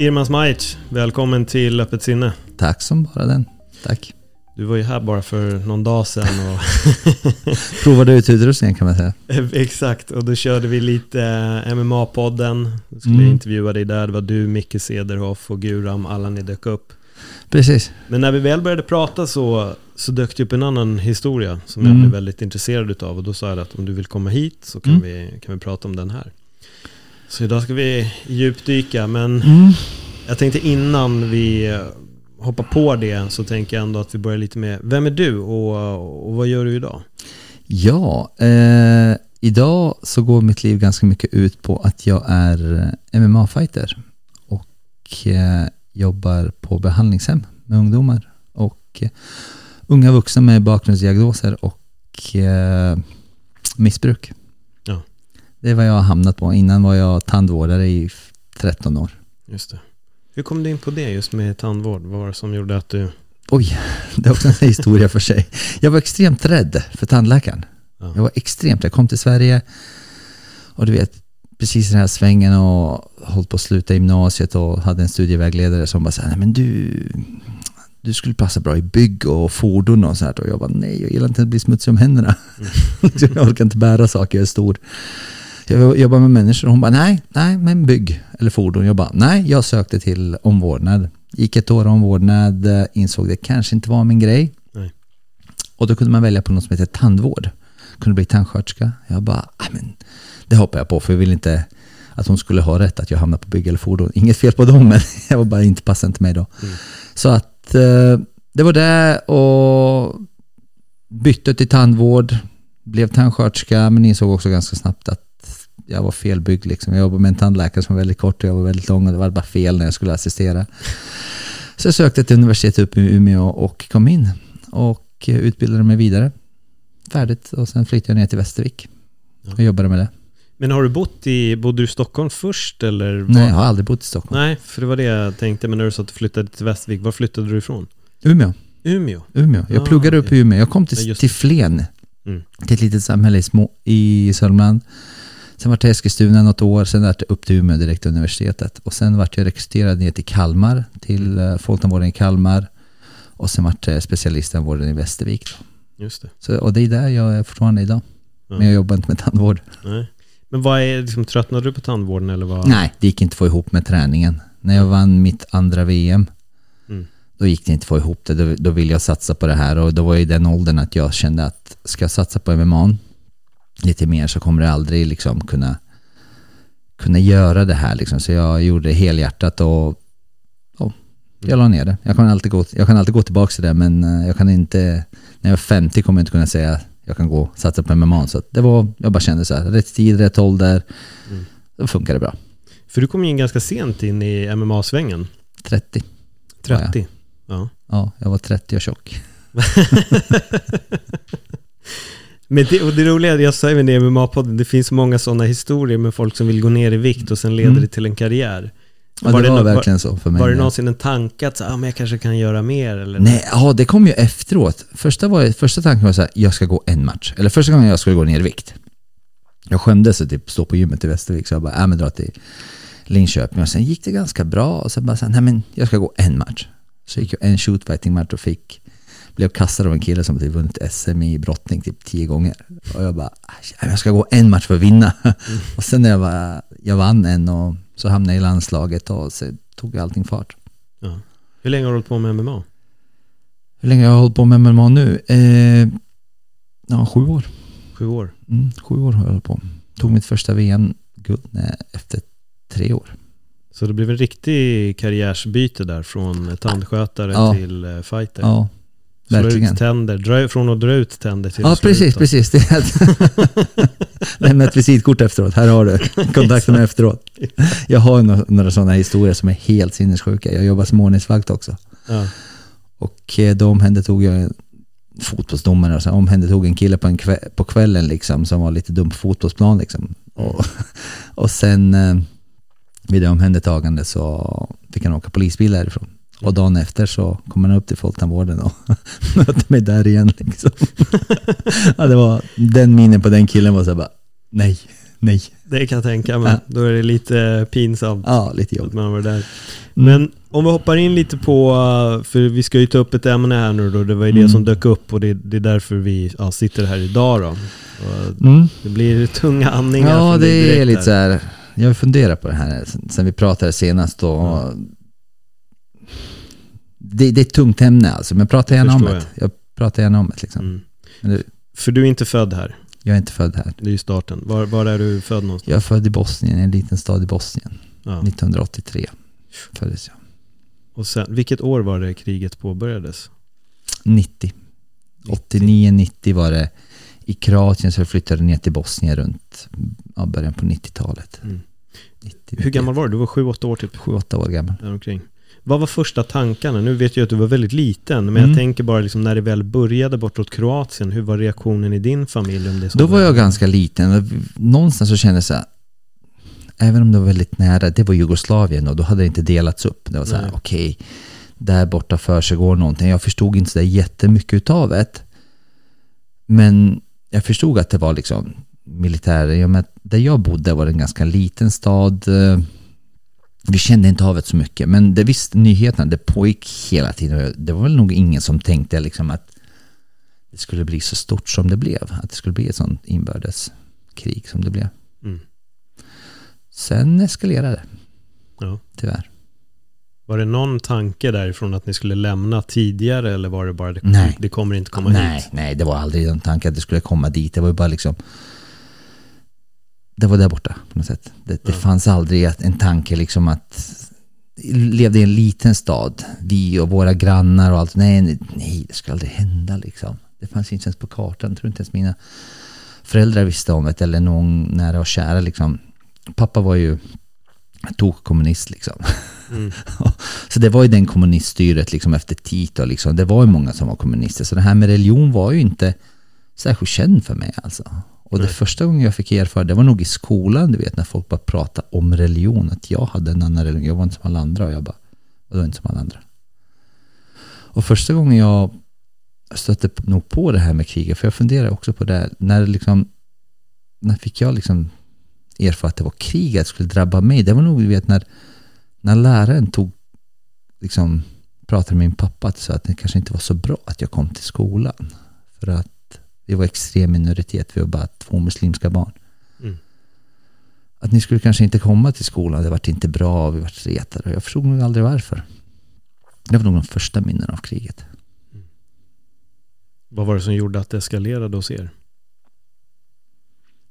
Irmas Majic, välkommen till Öppet sinne. Tack som bara den. Tack. Du var ju här bara för någon dag sedan. Och Provade ut utrustningen kan man säga. Exakt, och då körde vi lite eh, MMA-podden. Då skulle Mm. jag intervjua dig där. Det var du, Micke Cederhoff och Guram, alla ni dök upp. Precis. Men när vi väl började prata så, så dök det upp en annan historia som Mm. jag blev väldigt intresserad utav. Och då sa jag att om du vill komma hit så kan, Mm. vi, kan vi prata om den här. Så idag ska vi djupdyka, men Mm. jag tänkte innan vi eh, hoppar på det så tänker jag ändå att vi börjar lite med, vem är du och, och vad gör du idag? Ja, eh, idag så går mitt liv ganska mycket ut på att jag är eh, MMA-fighter och eh, jobbar på behandlingshem med ungdomar och eh, unga vuxna med bakgrundsdiagnoser och eh, missbruk. Det är vad jag har hamnat på. Innan var jag tandvårdare i f- 13 år. Just det. Hur kom du in på det just med tandvård? Vad var det som gjorde att du... Oj, det är också en historia för sig. Jag var extremt rädd för tandläkaren. Ja. Jag var extremt, jag kom till Sverige och du vet, precis i den här svängen och hållit på att sluta gymnasiet och hade en studievägledare som bara sa, nej men du, du skulle passa bra i bygg och fordon och så här. Och jag bara, nej, jag gillar inte att bli smutsig om händerna. jag orkar inte bära saker, jag är stor. Jag jobbar med människor och hon bara, nej, nej, men bygg eller fordon. Jag bara, nej, jag sökte till omvårdnad. Gick ett år omvårdnad, eh, insåg det kanske inte var min grej. Nej. Och då kunde man välja på något som heter tandvård. Kunde bli tandsköterska. Jag bara, "Ah, men det hoppar jag på för jag vill inte att hon skulle ha rätt att jag hamnar på bygg eller fordon. Inget fel på dem, men jag var bara inte passade inte mig då. Så att eh, det var det och bytte till tandvård, blev tandsköterska men insåg också ganska snabbt att jag var felbyggd. Liksom. Jag jobbade med en tandläkare som var väldigt kort och jag var väldigt lång och det var bara fel när jag skulle assistera. Så jag sökte till universitetet uppe i Umeå och kom in och utbildade mig vidare. Färdigt och sen flyttade jag ner till Västervik och jobbade med det. Men har du bott i, bodde du i Stockholm först eller? var- Nej, jag har aldrig bott i Stockholm. Nej, för det var det jag tänkte. Men när du sa att du flyttade till Västervik, var flyttade du ifrån? Umeå. Umeå? Umeå. Jag Ah, pluggade upp i. Umeå. Jag kom till, till Flen, Mm. till ett litet samhälle i, små, i Sörmland. Sen var jag Eskilstuna något år, sen var jag upp till Umeå direkt till universitetet. Och sen vart jag rekryterad ner till Kalmar, till uh, folktandvården i Kalmar. Och sen vart jag specialisttandvården i Västervik. Då. Just det. Så, och det är där jag är fortfarande idag. Men jag jobbar inte med tandvård. Nej. Men vad är, liksom, tröttnade du på tandvården eller vad? Nej, det gick inte att få ihop med träningen. När jag vann mitt andra VM, Mm. då gick det inte att få ihop det. Då, då ville jag satsa på det här och då var jag i den åldern att jag kände att ska jag satsa på MMA lite mer så kommer det aldrig liksom kunna, kunna göra det här. Liksom. Så jag gjorde det helhjärtat och, och jag la ner det. Jag kan, alltid gå, jag kan alltid gå tillbaka till det men eh, jag kan inte, när jag är 50 kommer jag inte kunna säga jag kan gå och satsa på MMA. Så att det var, jag bara kände så här, rätt tid, rätt ålder, då funkar det bra. För du kom ju in ganska sent in i MMA-svängen. 30. Ja, 30. Ja. Ja, jag var 30 och tjock. Men det, och det roliga, jag sa även det i MMA-podden, det finns många sådana historier med folk som vill gå ner i vikt och sen leder Mm. det till en karriär. Ja, det var nå- verkligen så för mig. Var det någonsin en tanke att så, ah, men jag kanske kan göra mer? Eller? Nej, ja, det kom ju efteråt. Första, var, första tanken var så här, jag ska gå en match. Eller första gången jag skulle gå ner i vikt. Jag skämdes att typ stå på gymmet i Västervik så jag bara, äh, men dra till Linköping. Och sen gick det ganska bra och sen bara så här, nej men jag ska gå en match. Så gick jag en shootfighting match och fick, blev kastad av en kille som typ vunnit SM i brottning typ tio gånger. Och jag bara, "Aj, jag ska gå en match för att vinna. och sen när jag, var, jag vann en och så hamnade jag i landslaget och så tog allting fart. Ja. Hur länge har du hållit på med MMA? Hur länge har jag hållit på med MMA nu? Eh, ja, sju år. Sju år? Mm, sju år har jag hållit på. Tog mitt första VM-guld efter tre år. Så det blev en riktig karriärsbyte där från tandskötare Ja. till eh, fighter. Ja, Verkligen. ut tänder. Dra, från att dra ut tänder till Ja, att slå precis, ut precis. Det är Lämna ett visitkort efteråt. Här har du. Kontakta mig efteråt. Jag har några, några sådana historier som är helt sinnessjuka. Jag jobbar som ordningsvakt också. Ja. Och eh, då omhändertog jag en fotbollsdomare och så omhändertog en kille på, en kväll, på kvällen liksom som var lite dum på fotbollsplan liksom. Och, och sen eh, vid det omhändertagande så fick han åka polisbil därifrån. Och dagen efter så kom han upp till folktandvården och mötte mig där igen liksom. ja, det var den minen på den killen var så här bara, nej, nej. Det kan jag tänka mig. Ja. Då är det lite pinsamt Ja, lite att jobbigt. man var där. Men om vi hoppar in lite på, för vi ska ju ta upp ett ämne här nu då, det var ju det Mm. som dök upp och det, det är därför vi ja, sitter här idag då. Mm. det blir tunga andningar Ja, det är lite där. så här. Jag funderar på det här sen, vi pratade senast då. Det, det är ett tungt ämne alltså, men jag pratar gärna om det. Jag pratar gärna om det liksom. Mm. Det, För du är inte född här, jag är inte född här. det är ju starten. Var, var är du född någonstans? Jag är född i Bosnien, en liten stad i Bosnien. Ja. 1983 föddes jag. Och sen, vilket år var det kriget påbörjades? 90. 89-90 var det i Kroatien så jag flyttade ner till Bosnien runt ja, början på 90-talet. Mm. 90, Hur gammal var du? Du var sju, åtta år typ? 7-8 år gammal. Däromkring. Vad var första tankarna? Nu vet jag att du var väldigt liten, men Mm. jag tänker bara liksom när det väl började bortåt Kroatien, hur var reaktionen i din familj om det Då var jag ganska liten. Någonstans så kände jag så här, även om det var väldigt nära, det var Jugoslavien och då hade det inte delats upp. Det var så här, okej, där borta för sig går någonting. Jag förstod inte så där jättemycket utav det. Men jag förstod att det var liksom militär. Med, där jag bodde var det en ganska liten stad. Vi kände inte havet så mycket, men det visst, nyheterna, det pågick hela tiden. Det var väl nog ingen som tänkte liksom att det skulle bli så stort som det blev. Att det skulle bli ett sånt inbördeskrig som det blev. Mm. Sen eskalerade det, Ja. tyvärr. Var det någon tanke därifrån att ni skulle lämna tidigare eller var det bara det, Nej. det kommer inte komma nej, hit? nej, det var aldrig någon tanke att det skulle komma dit. Det var ju bara liksom det var där borta på något sätt. Det, det fanns aldrig en tanke liksom att levde i en liten stad, vi och våra grannar och allt. Nej, nej, det skulle aldrig hända liksom. Det fanns inte ens på kartan. Jag tror inte ens mina föräldrar visste om det eller någon nära och kära liksom. Pappa var ju tog kommunist liksom. Mm. Så det var ju den kommuniststyret liksom efter Tito liksom. Det var ju många som var kommunister. Så det här med religion var ju inte särskilt känd för mig alltså. Och det Nej. första gången jag fick erfara det var nog i skolan, du vet, när folk bara pratade om religion. Att jag hade en annan religion. Jag var inte som alla andra och jag bara, var inte som alla andra. Och första gången jag stötte nog på det här med kriget, för jag funderar också på det, när liksom, när fick jag liksom erfara att det var kriget skulle drabba mig? Det var nog, du vet, när, när läraren tog, liksom, pratade med min pappa att, så att det kanske inte var så bra att jag kom till skolan. För att vi var extrem minoritet, vi var bara två muslimska barn. Mm. Att ni skulle kanske inte komma till skolan, det vart inte bra, vi vart retade. Jag förstod nog aldrig varför. Det var nog de första minnen av kriget. Vad var det som gjorde att det eskalerade hos er?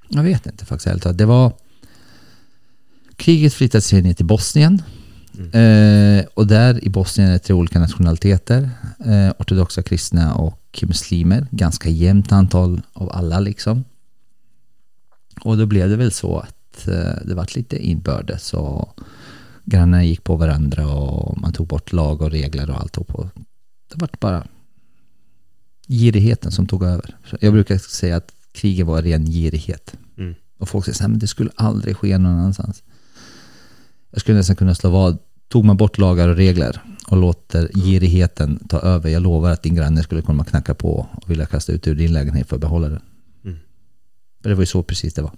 Jag vet inte faktiskt. Det var... Kriget flyttade sig ner till Bosnien. Eh, och där i Bosnien är det tre olika nationaliteter. Eh, ortodoxa kristna och muslimer. Ganska jämnt antal av alla liksom. Och då blev det väl så att eh, det vart lite inbördes och grannarna gick på varandra och man tog bort lag och regler och allt. Och det vart bara girigheten som tog över. Jag brukar säga att kriget var ren girighet. Mm. Och folk säger att det skulle aldrig ske någon annanstans. Jag skulle nästan kunna slå vad. Tog man bort lagar och regler och låter girigheten ta över. Jag lovar att din granne skulle komma och knacka på och vilja kasta ut ur din lägenhet för att behålla den. Mm. För det var ju så precis det var.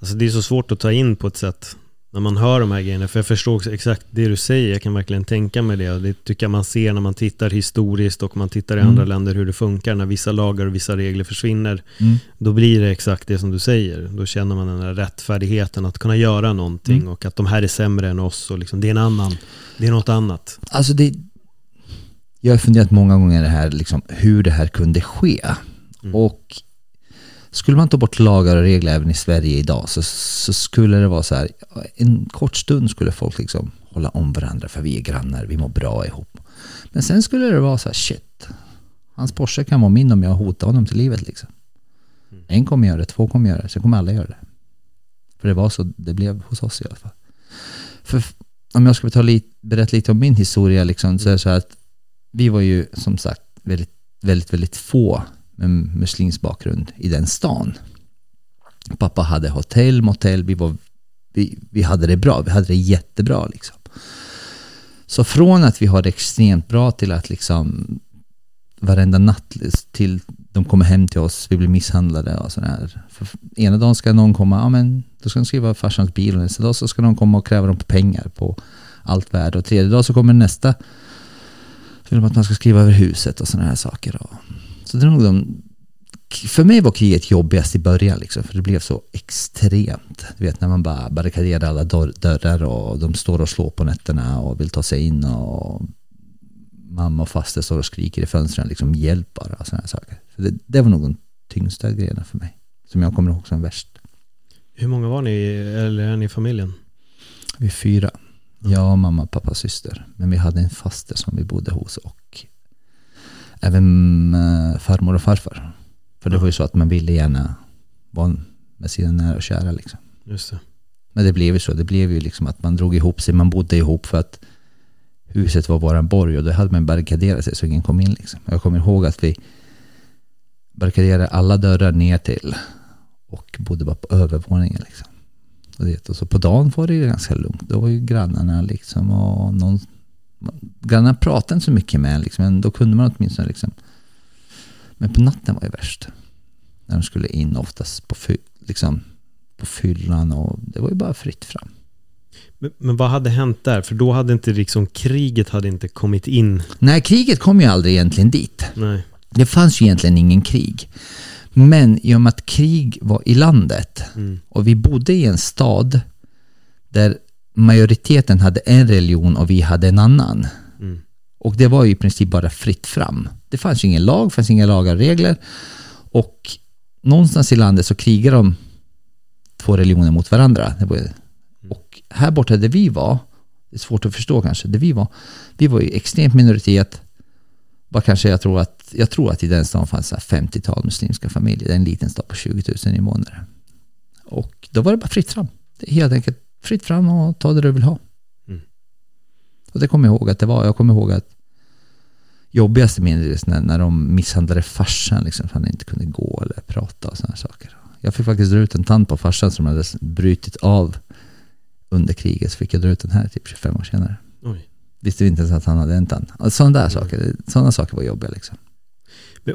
Alltså det är så svårt att ta in på ett sätt när man hör de här grejerna. För jag förstår exakt det du säger. Jag kan verkligen tänka mig det. Och det tycker jag man ser när man tittar historiskt och man tittar i Mm. andra länder hur det funkar. När vissa lagar och vissa regler försvinner. Mm. Då blir det exakt det som du säger. Då känner man den här rättfärdigheten att kunna göra någonting. Mm. Och att de här är sämre än oss. Och liksom, det är en annan. Det är något annat. Alltså det... Jag har funderat många gånger det här, liksom, hur det här kunde ske. Mm. Och skulle man ta bort lagar och regler även i Sverige idag så, så skulle det vara så här, en kort stund skulle folk liksom hålla om varandra för vi är grannar, vi mår bra ihop. Men sen skulle det vara så här, shit. Hans Porsche kan vara min om jag hotar honom till livet liksom. En kommer göra det, två kommer göra det, sen kommer alla göra det. För det var så det blev hos oss i alla fall. För om jag ska ta lite, berätta lite om min historia liksom, så är det så här att vi var ju som sagt väldigt, väldigt, väldigt få med muslimsk bakgrund i den stan. Pappa hade hotell, motell, vi, var, vi, vi hade det bra, vi hade det jättebra liksom. Så från att vi har det extremt bra till att liksom varenda natt till de kommer hem till oss, vi blir misshandlade och sådär. För ena dagen ska någon komma, ja men då ska de skriva farsans bil och nästa dag så ska någon komma och kräva dem på pengar på allt värde och tredje dag så kommer nästa så vill de att man ska skriva över huset och sådana här saker. Och, så det är nog de, för mig var kriget jobbigast i början liksom, för det blev så extremt. Du vet när man bara barrikaderar alla dörrar och de står och slår på nätterna och vill ta sig in och mamma och faster står och skriker i fönstren, liksom hjälp bara och sådana saker. Så det, det var nog de tyngsta grejerna för mig, som jag kommer ihåg som värst. Hur många var ni, eller är ni i familjen? Vi är fyra. Jag, mamma, pappa, syster. Men vi hade en faster som vi bodde hos och även äh, farmor och farfar. För det var ju så att man ville gärna vara med sina nära och kära liksom. Just det. Men det blev ju så. Det blev ju liksom att man drog ihop sig. Man bodde ihop för att huset var våran borg och då hade man barrikaderat sig så ingen kom in liksom. Jag kommer ihåg att vi barrikaderade alla dörrar ner till och bodde bara på övervåningen liksom. Och, det, och så på dagen var det ju ganska lugnt. Då var ju grannarna liksom och någon Grannarna pratade inte så mycket med liksom, men då kunde man åtminstone liksom. Men på natten var det värst. När de skulle in oftast på, liksom, på fyllan och det var ju bara fritt fram. Men, men, vad hade hänt där? För då hade inte liksom kriget hade inte kommit in. Nej, kriget kom ju aldrig egentligen dit. Nej. Det fanns ju egentligen ingen krig. Men i och med att krig var i landet mm. och vi bodde i en stad där majoriteten hade en religion och vi hade en annan. Mm. Och det var ju i princip bara fritt fram. Det fanns ju ingen lag, det fanns inga lagar och regler. Och någonstans i landet så krigade de två religioner mot varandra. Var och här borta där vi var, det är svårt att förstå kanske, där vi var, vi var ju extremt minoritet. Bara kanske jag tror att, jag tror att i den stan fanns 50-tal muslimska familjer. Det är en liten stad på 20 000 invånare. Och då var det bara fritt fram. Det är helt enkelt fritt fram och ta det du vill ha. Mm. Och det kommer jag ihåg att det var. Jag kommer ihåg att jobbigaste minnet när, när de misshandlade farsan liksom, för han inte kunde gå eller prata och sådana saker. Jag fick faktiskt dra ut en tand på farsan som hade brutit av under kriget så fick jag dra ut den här typ 25 år senare. Oj. Visste inte ens att han hade en tand. Sådana där saker, sådana saker var jobbiga liksom.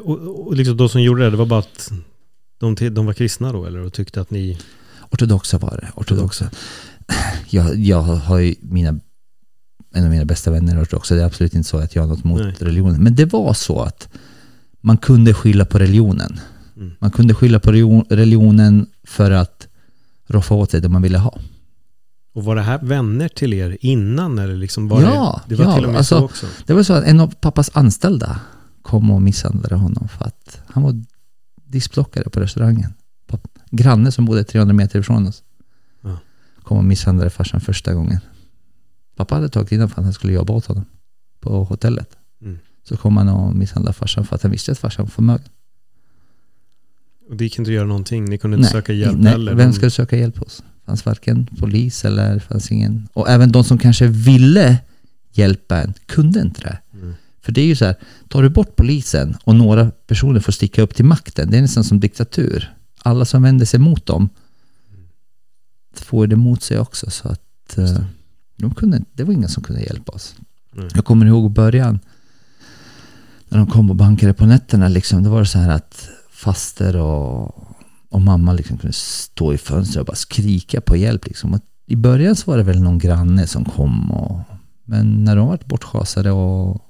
Och, och liksom de som gjorde det, det var bara att de, de var kristna då eller? Och tyckte att ni... Ortodoxa var det, ortodoxa. Jag, jag har ju mina, en av mina bästa vänner ortodoxa. Det är absolut inte så att jag har något mot Nej. religionen. Men det var så att man kunde skylla på religionen. Mm. Man kunde skylla på religionen för att roffa åt sig det man ville ha. Och var det här vänner till er innan eller liksom var ja, det, det var ja, till och med alltså, så också? Det var så att en av pappas anställda kom och misshandlade honom för att han var diskplockare på restaurangen. Granne som bodde 300 meter ifrån oss. Kom och misshandlade farsan första gången. Pappa hade tagit innan för att han skulle jobba åt honom på hotellet. Mm. Så kom han och misshandlade farsan för att han visste att farsan var förmögen. Och det gick inte att göra någonting? Ni kunde inte nej, söka hjälp nej, heller? Vem skulle söka hjälp hos? fanns varken polis eller fanns ingen... Och även de som kanske ville hjälpa en kunde inte det. Mm. För det är ju så här, tar du bort polisen och några personer får sticka upp till makten, det är nästan som diktatur. Alla som vänder sig mot dem får det mot sig också. Så att uh, de kunde, det var ingen som kunde hjälpa oss. Mm. Jag kommer ihåg början, när de kom och bankade på nätterna, liksom, då var det så här att faster och och mamma liksom kunde stå i fönstret och bara skrika på hjälp. Liksom. Och I början så var det väl någon granne som kom. Och, men när de var bortschasade och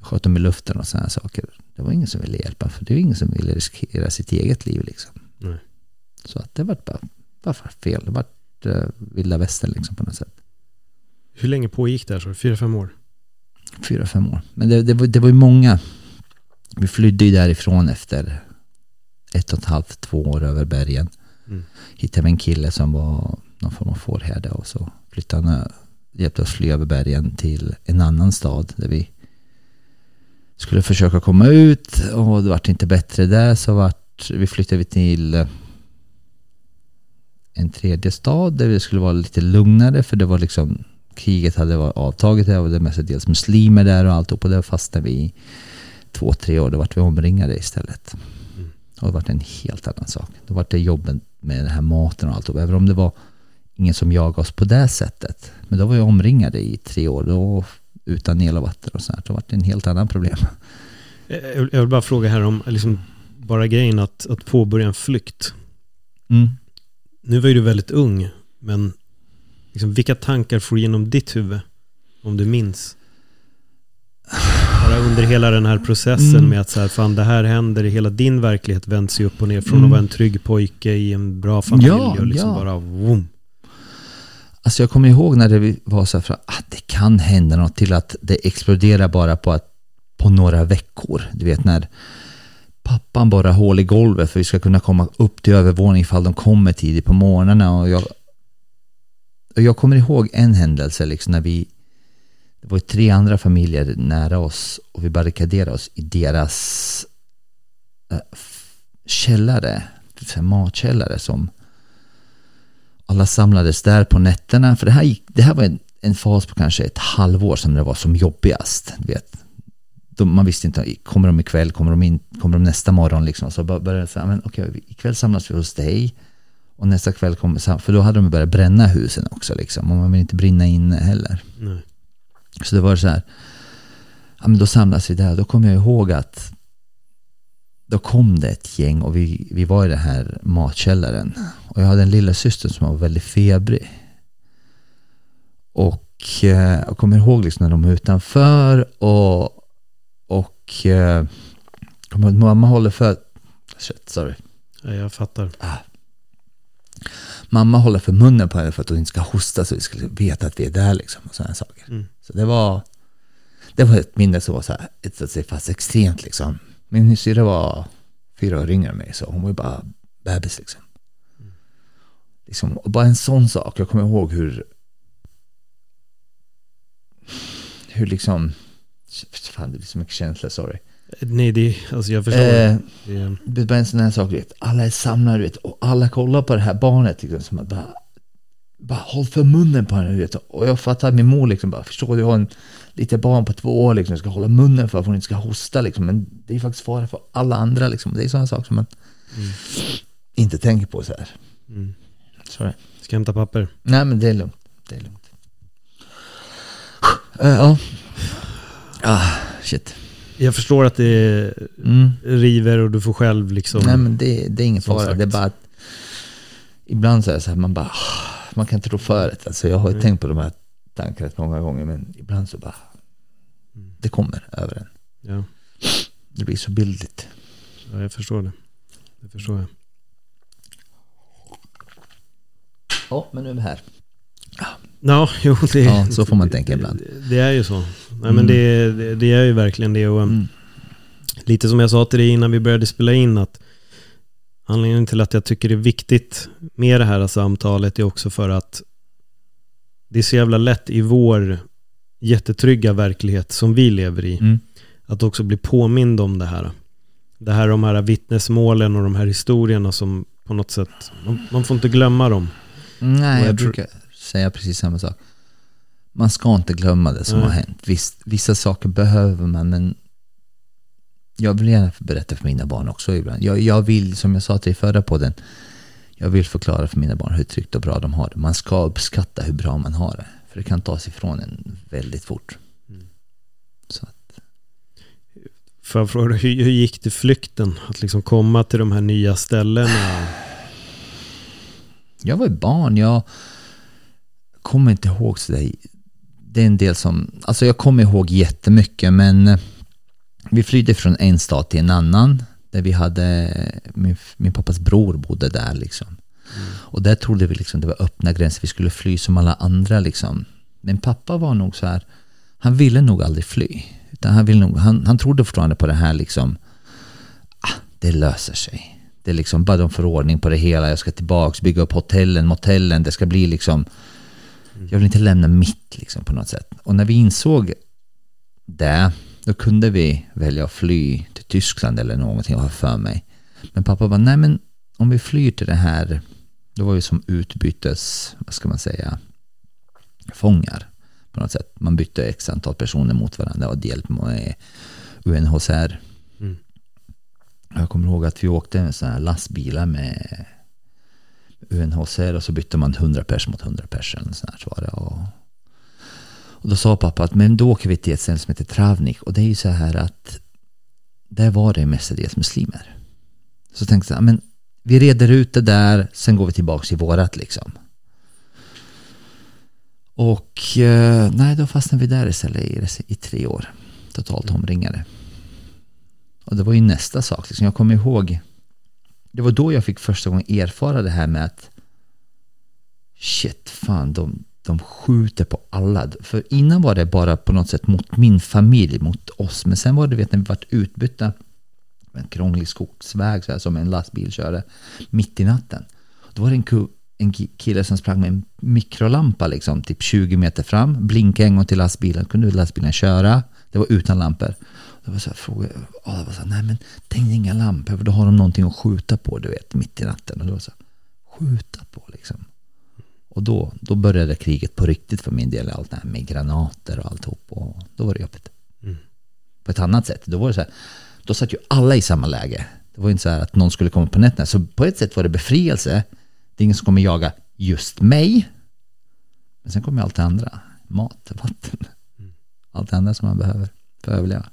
sköt dem i luften och sådana saker. Det var ingen som ville hjälpa. För det var ingen som ville riskera sitt eget liv. Liksom. Nej. Så att det var bara, bara fel. Det var uh, vilda västern liksom, på något sätt. Hur länge pågick det här? Så? Fyra, fem år? Fyra, fem år. Men det, det, var, det var ju många. Vi flydde ju därifrån efter ett och ett halvt, två år över bergen. Mm. Hittade vi en kille som var någon form av fårherde och så flyttade han hjälpte oss fly över bergen till en annan stad där vi Skulle försöka komma ut och det vart inte bättre där så vart, vi flyttade till eh, en tredje stad där det skulle vara lite lugnare för det var liksom kriget hade varit avtaget där och det var mestadels muslimer där och allt och där fastnade vi i två, tre år. Då vart vi omringade istället. Och det vart en helt annan sak. Då vart det jobben med den här maten och allt. Och även om det var ingen som jagade oss på det sättet. Men då var vi omringade i tre år. Då, utan el och vatten och sånt. Då vart det en helt annan problem. Jag jag vill bara fråga här om liksom, bara grejen att, att påbörja en flykt. Mm. Nu var ju du väldigt ung, men liksom, vilka tankar får genom ditt huvud? Om du minns? Bara under hela den här processen Mm. med att så här, fan det här händer, hela din verklighet vänds ju upp och ner från Mm. att vara en trygg pojke i en bra familj Ja, och liksom ja. bara boom. Alltså jag kommer ihåg när det var så här, för att det kan hända något till att det exploderar bara på, att, på några veckor. Du vet när pappan borrar hål i golvet för vi ska kunna komma upp till övervåningen ifall de kommer tidigt på morgnarna. Och jag, och jag kommer ihåg en händelse liksom när vi, det var tre andra familjer nära oss och vi barrikaderade oss i deras äh, källare, matkällare som alla samlades där på nätterna. För det här, gick, det här var en, en fas på kanske ett halvår som det var som jobbigast. Du vet. De, man visste inte, kommer de ikväll, kommer de, in, kommer de nästa morgon? Liksom. Så bör- började jag säga, men okej, ikväll samlas vi hos dig. Och nästa kväll kommer, för då hade de börjat bränna husen också. Liksom. Och man vill inte brinna inne heller. Nej. Så det var så här, ja men då samlas vi där. Då kommer jag ihåg att då kom det ett gäng och vi, vi var i den här matkällaren. Och jag hade en lilla syster som var väldigt febrig. Och eh, jag kommer ihåg liksom när de var utanför och, och eh, mamma håller för, shit, sorry. Ja, jag fattar. Mamma håller för munnen på henne för att hon inte ska hosta så vi skulle veta att vi är där liksom och sådana saker. Mm. Så det var, det var ett minne som var så här, ett, att säga, fast extremt liksom. Min syrra var fyra år yngre än mig så hon var ju bara bebis liksom. liksom. Och bara en sån sak, jag kommer ihåg hur hur liksom, fan det blir så mycket känslor, sorry. Nej, det, alltså jag förstår. Eh, det, är- det är bara en sån här sak, vet. Alla är samlade, vet. Och alla kollar på det här barnet, liksom. Som att bara, bara håll för munnen på henne, vet. Och jag fattar min mor liksom bara, förstår du, har en litet barn på två år liksom, ska hålla munnen för att hon inte ska hosta liksom. Men det är faktiskt fara för alla andra liksom. Det är sådana saker som man inte tänker på så här. mm. Sorry. Ska jag hämta papper? Nej, men det är lugnt. Det är lugnt. Eh, ja. Ah, shit. Jag förstår att det Mm. river och du får själv liksom... Nej men det, det är ingen fara. sagt. Det är bara att ibland så är det så här, man bara, ah, man kan inte tro för det. Alltså jag har ju Nej. tänkt på de här tankarna rätt många gånger, men ibland så bara, det kommer över en. Ja, Det blir så bildligt. ja, jag förstår det. Det förstår jag. Ja, men nu är vi här. Ja, jo, det, Ja, så får man tänka ibland. Det, det är ju så. Nej, Mm. men det, det, det är ju verkligen det. Och, Mm. Lite som jag sa till dig innan vi började spela in att anledningen till att jag tycker det är viktigt med det här samtalet är också för att det är så jävla lätt i vår jättetrygga verklighet som vi lever i Mm. att också bli påmind om det här. Det här de här vittnesmålen och de här historierna som på något sätt, man, man får inte glömma dem. Nej, Och jag, jag brukar säga precis samma sak. Man ska inte glömma det som Nej. har hänt. Visst, vissa saker behöver man, men jag vill gärna berätta för mina barn också ibland. Jag, jag vill, som jag sa till förra podden, jag vill förklara för mina barn hur tryggt och bra de har det. Man ska uppskatta hur bra man har det. För det kan tas ifrån en väldigt fort. Så att, Får jag fråga, hur, hur gick det flykten? Att liksom komma till de här nya ställena? jag var ju barn, jag kommer inte ihåg sådär. Det är en del som, alltså jag kommer ihåg jättemycket men eh, vi flydde från en stad till en annan. Där vi hade, min, min pappas bror bodde där liksom. Och där trodde vi liksom det var öppna gränser, vi skulle fly som alla andra liksom. Men pappa var nog så här, han ville nog aldrig fly. Utan han, ville nog, han, han trodde fortfarande på det här liksom, ah, det löser sig. Det är liksom bara de får ordning på det hela, jag ska tillbaks, bygga upp hotellen, motellen, det ska bli liksom, jag vill inte lämna mitt liksom på något sätt. Och när vi insåg det, Då kunde vi välja att fly till Tyskland eller någonting, har jag för mig. Men pappa bara, nej men om vi flyr till det här, det var ju som utbytes, vad ska man säga, fångar på något sätt. Man bytte x antal personer mot varandra och hjälp med UNHCR. Mm. Jag kommer ihåg att vi åkte med sådana här lastbilar med UNHCR och så bytte man 100 pers mot 100 pers eller sånt här, så var det. Och, och då sa pappa att men då åker vi till ett ställe som heter Travnik och det är ju så här att där var det mestadels muslimer. Så tänkte jag, men vi reder ut det där, sen går vi tillbaka till vårat liksom. Och eh, nej, då fastnade vi där istället i, i tre år. Totalt omringade. Och det var ju nästa sak. Liksom. Jag kommer ihåg, det var då jag fick första gången erfara det här med att shit, fan, de, de skjuter på alla. För innan var det bara på något sätt mot min familj, mot oss. Men sen var det, vet när vi vart utbytta, en krånglig skogsväg så här, som en lastbil körde, mitt i natten. Då var det en, ku, en kille som sprang med en mikrolampa liksom, typ 20 meter fram, blinkade en gång till lastbilen, kunde lastbilen köra. Det var utan lampor. Det var så här frågor, och det var så här, nej men tänk inga lampor, för då har de någonting att skjuta på, du vet, mitt i natten. Och det var så här, skjuta på liksom. Och då, då började kriget på riktigt för min del, allt det här med granater och alltihop. Och då var det jobbigt. Mm. På ett annat sätt, då var det så här, då satt ju alla i samma läge. Det var inte så här att någon skulle komma på nätterna. Så på ett sätt var det befrielse. Det är ingen som kommer jaga just mig. Men sen kommer allt det andra. Mat, vatten. Allt det andra som man behöver för att överleva.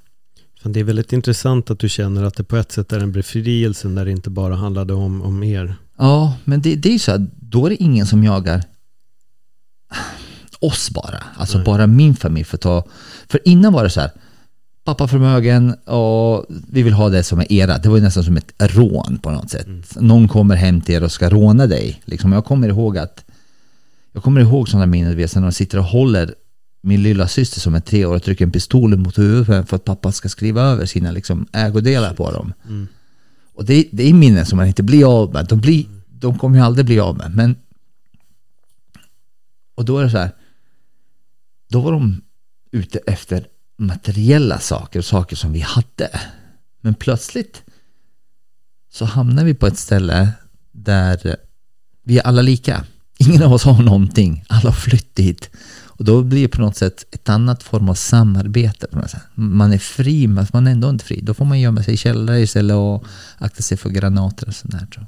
Det är väldigt intressant att du känner att det på ett sätt är en befrielse när det inte bara handlade om, om er. Ja, men det, det är ju så här, då är det ingen som jagar oss bara. Alltså Nej. bara min familj för att ta... För innan var det så här, pappa förmögen och vi vill ha det som är era. Det var ju nästan som ett rån på något sätt. Mm. Någon kommer hem till er och ska råna dig. Liksom, jag kommer ihåg att jag kommer ihåg sådana minnen, när de sitter och håller min lilla syster som är tre år och trycker en pistol mot huvudet för att pappa ska skriva över sina liksom, ägodelar på dem. Mm. Och det, det är minnen som man inte blir av med. De, blir, de kommer ju aldrig bli av med. Men, och då är det så här, då var de ute efter materiella saker och saker som vi hade. Men plötsligt så hamnar vi på ett ställe där vi är alla lika. Ingen av oss har någonting. Alla har flytt dit. Och då blir det på något sätt ett annat form av samarbete. På något sätt. Man är fri, men man är ändå inte fri. Då får man gömma sig i källare istället och akta sig för granater och sånt där. Tror jag.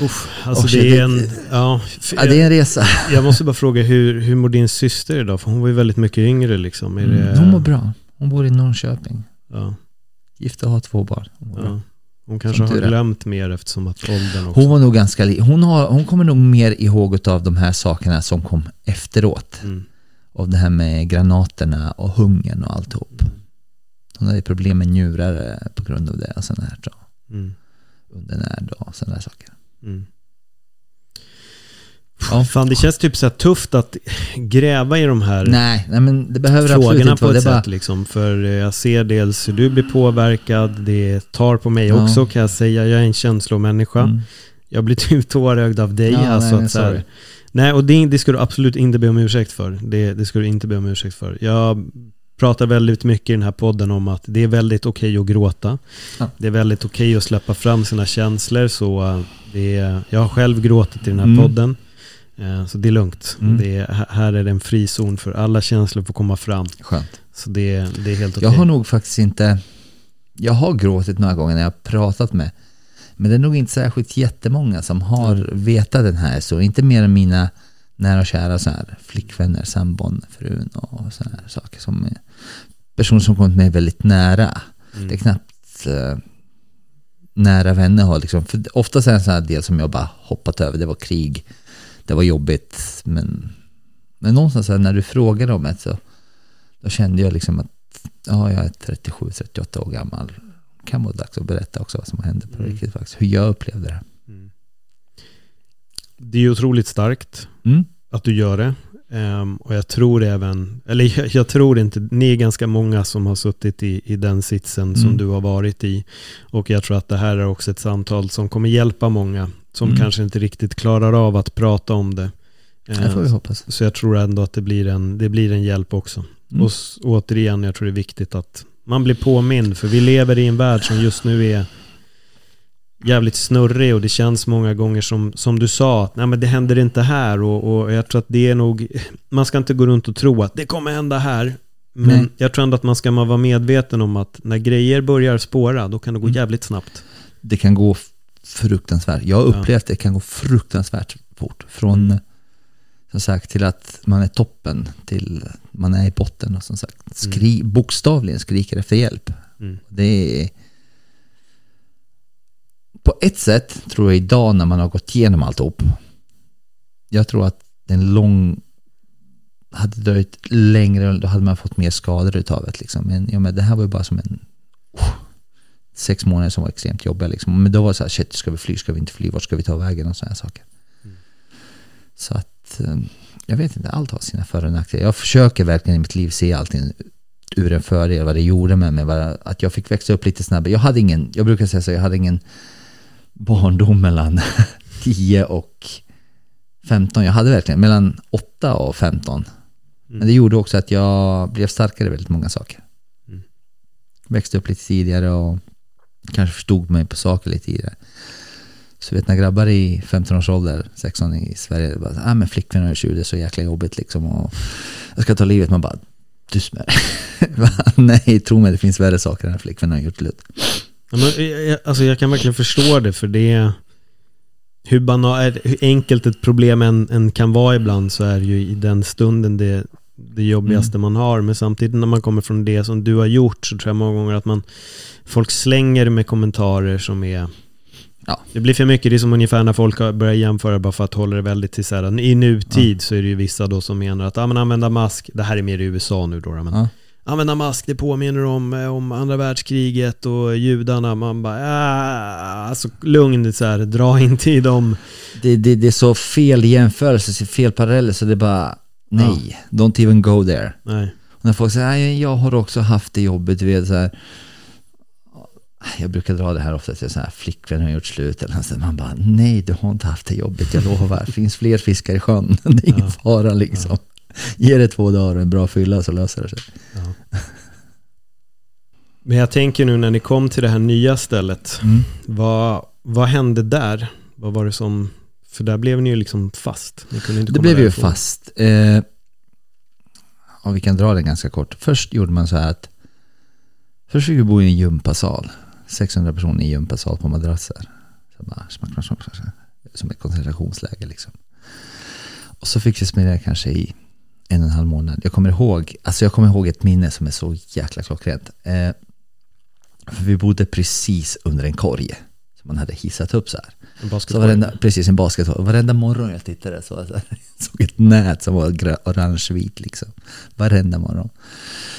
Uff, alltså det är en... Ja, ja, det är en resa. Jag måste bara fråga, hur, hur mår din syster idag? För hon var ju väldigt mycket yngre liksom. Är det... Hon mår bra. Hon bor i Norrköping. Ja. Gift och har två barn. Ja. Hon kanske har glömt mer eftersom att åldern också... Hon var nog ganska... Hon, har, hon kommer nog mer ihåg av de här sakerna som kom efteråt. Mm. Av det här med granaterna och hungern och alltihop. Hon hade problem med njurar på grund av det och sådana här. Mm. Undernärd och sådana här saker. Mm. Ja. Fan, det känns typ så tufft att gräva i de här nej, nej, men det behöver frågorna på ett sätt. Bara... Liksom, för jag ser dels hur du blir påverkad, det tar på mig ja. också kan jag säga. Jag är en känslomänniska. Mm. Jag blir typ tårögd av dig. Ja, alltså, nej, att, så här, nej, och det, det ska du absolut inte be om ursäkt för. Det, det ska du inte be om ursäkt för. Jag pratar väldigt mycket i den här podden om att det är väldigt okej okay att gråta. Ja. Det är väldigt okej okay att släppa fram sina känslor. Så eh, det är, jag har själv gråtit i den här mm. podden. Eh, så det är lugnt. Mm. Det är, här är det en frizon för alla känslor får komma fram. Skönt. Så det, det är helt okej. Okay. Jag har nog faktiskt inte, jag har gråtit några gånger när jag har pratat med, men det är nog inte särskilt jättemånga som har mm. vetat den här så Inte mer än mina nära och kära så här, flickvänner, sambon, frun och sådana här saker. Som, personer som kommit mig väldigt nära. Mm. Det är knappt uh, nära vänner har liksom, för oftast är det en sån här del som jag bara hoppat över. Det var krig, det var jobbigt, men, men någonstans här, när du frågade om det så då kände jag liksom att ja, jag är 37-38 år gammal. Kan vara dags att berätta också vad som hände på mm. riktigt faktiskt. Hur jag upplevde det. Mm. Det är otroligt starkt mm. att du gör det. Um, och jag tror även, eller jag, jag, tror inte, ni är ganska många som har suttit i, i den sitsen mm. som du har varit i. Och jag tror att det här är också ett samtal som kommer hjälpa många som mm. kanske inte riktigt klarar av att prata om det. Det får vi ehm, hoppas. Så jag tror ändå att det blir en, det blir en hjälp också. Mm. Och återigen, jag tror det är viktigt att man blir påmind. För vi lever i en värld som just nu är jävligt snurrig och det känns många gånger som, som du sa, att nej men det händer inte här och, och jag tror att det är nog, man ska inte gå runt och tro att det kommer hända här. Men Nej. jag tror ändå att man ska vara medveten om att när grejer börjar spåra, då kan det gå Mm. jävligt snabbt. Det kan gå fruktansvärt. Jag har upplevt att det kan gå fruktansvärt fort. Från, Mm. som sagt, till att man är toppen till man är i botten och som sagt, skri, bokstavligen skriker efter hjälp. Mm. Det är... På ett sätt tror jag idag när man har gått igenom alltihop. Jag tror att den lång... Hade dröjt längre, då hade man fått mer skador utav det. Liksom. Men, ja, men det här var ju bara som en... sex månader som var extremt jobbiga. Liksom. Men då var det så här, shit, ska vi fly, ska vi inte fly, vart ska vi ta vägen och sådana saker. Så att, eh, jag vet inte, allt har sina för och nackdelar. Jag försöker verkligen i mitt liv se allting ur en fördel, vad det gjorde med mig, att jag fick växa upp lite snabbare. Jag hade ingen, jag brukar säga så, jag hade ingen barndom mellan 10 och 15. Jag hade verkligen mellan 8 och 15. Men det gjorde också att jag blev starkare i väldigt många saker. Mm. Växte upp lite tidigare och kanske förstod mig på saker lite i det Så vet när grabbar i 15 års ålder, 16 i Sverige, bara, ah, men flickvänner är 20, det är så jäkla jobbigt liksom. Och jag ska ta livet, man bara, du smär. Nej, tro mig, det finns värre saker än flickvänner har gjort slut. Ja, men, jag- alltså jag kan verkligen förstå det för det hur, banal, hur enkelt ett problem än, än kan vara ibland så är det ju i den stunden det, det jobbigaste man har. Men samtidigt när man kommer från det som du har gjort så tror jag många gånger att man folk slänger med kommentarer som är Ja. Det blir för mycket, det är som ungefär när folk har börjat jämföra bara för att hålla det väldigt till så här, i nutid så är det ju vissa då som menar att ah, men använda mask, det här är mer i USA nu då, men Ja. använda mask, det påminner om, eh, om andra världskriget och judarna. Man bara, ah, alltså lugn, så här, dra inte i dem. Det, det, det är så fel jämförelse, fel paralleller, så det är bara, nej, don't even go there. Nej. Och när folk säger, "Nej, jag har också haft det jobbigt, du vet så här. Jag brukar dra det här ofta till så här, flickvän har gjort slut eller sånt. Man bara, nej du har inte haft det jobbigt, jag lovar. Det finns fler fiskar i sjön, det är ingen fara liksom. Ge det två dagar och en bra fylla så löser det sig. Men jag tänker nu när ni kom till det här nya stället, Mm. vad, vad hände där? Vad var det som, för där blev ni ju liksom fast. Ni kunde inte Det blev ju därifrån. fast. Eh, ja, vi kan dra det ganska kort. Först gjorde man så här att först fick vi bo i en gympasal. 600 personer i gympasal på madrasser. Så bara, smack, smack, smack, smack, smack. Som ett koncentrationsläger liksom. Och så fick vi spendera kanske i en och en halv månad. Jag kommer ihåg, alltså jag kommer ihåg ett minne som är så jäkla klockrent. Eh, för vi bodde precis under en korg som man hade hissat upp så här. En Så varenda, precis en basketboll. Varenda morgon jag tittade så jag såg ett nät som var orange-vit liksom. Varenda morgon.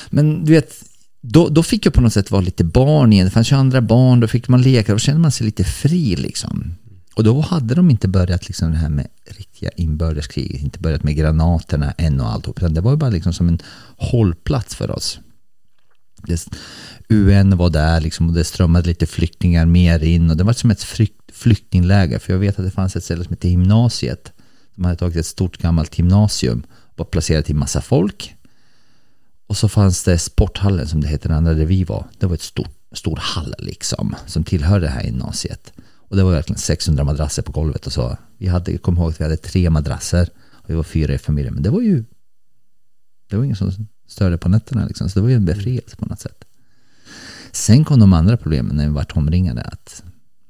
Men du vet, då, då fick jag på något sätt vara lite barn igen. Det fanns ju andra barn, då fick man leka. Då kände man sig lite fri liksom. Och då hade de inte börjat liksom det här med riktiga inbördeskriget, inte börjat med granaterna än och allt. Utan det var ju bara liksom som en hållplats för oss. Det, UN var där liksom och det strömmade lite flyktingar mer in och det var som ett flyktingläger för jag vet att det fanns ett ställe som hette gymnasiet. De hade tagit ett stort gammalt gymnasium och placerat in massa folk. Och så fanns det sporthallen som det heter den andra där vi var. Det var ett stort, stor hall liksom som tillhörde det här gymnasiet. Och det var verkligen 600 madrasser på golvet och så. Vi hade, jag kommer ihåg att vi hade tre madrasser och vi var fyra i familjen. Men det var ju det var ingen som störde på nätterna liksom. Så det var ju en befrielse på något sätt. Sen kom de andra problemen när vi vart omringade. Att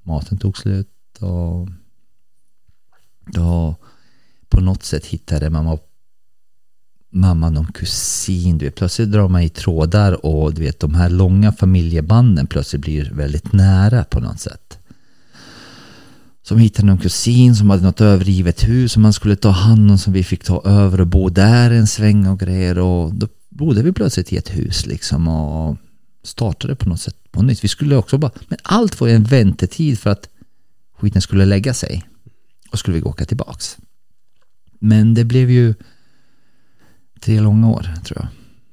maten tog slut och då på något sätt hittade mamma mamma någon kusin. Du vet, plötsligt drar man i trådar och du vet de här långa familjebanden plötsligt blir väldigt nära på något sätt. Som hittade någon kusin som hade något övergivet hus som man skulle ta hand om som vi fick ta över och bo där en sväng och grejer och då bodde vi plötsligt i ett hus liksom och startade på något sätt på nytt. Vi skulle också bara, men allt var ju en väntetid för att skiten skulle lägga sig och skulle vi åka tillbaks. Men det blev ju tre långa år tror jag.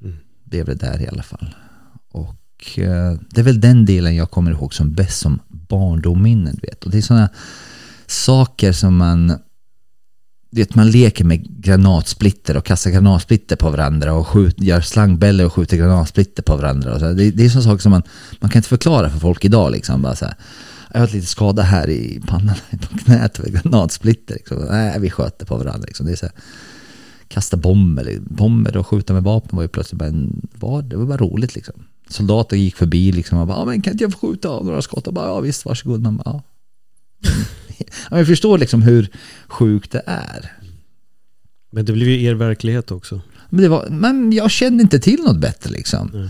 Mm. Blev det där i alla fall. Och eh, det är väl den delen jag kommer ihåg som bäst som barndomminnen. Vet. Och det är sådana saker som man det, man leker med granatsplitter och kastar granatsplitter på varandra och skjut, gör slangbällor och skjuter granatsplitter på varandra. Och så. Det, det är sådana saker som man, man kan inte förklara för folk idag. Liksom. Bara så här, jag har lite skada här i pannan, på knät, granatsplitter. Liksom. Nej, vi sköter på varandra. Liksom. Det är så här, kasta bomber, bomber och skjuta med vapen var ju plötsligt bara en, var, det var bara roligt liksom. Soldater gick förbi liksom och bara, ja men kan inte jag få skjuta av några skott? Och bara, ja visst, varsågod. Man bara, ja. ja, jag förstår liksom hur sjukt det är. Men det blev ju er verklighet också. Men, var, men jag kände inte till något bättre liksom. Mm.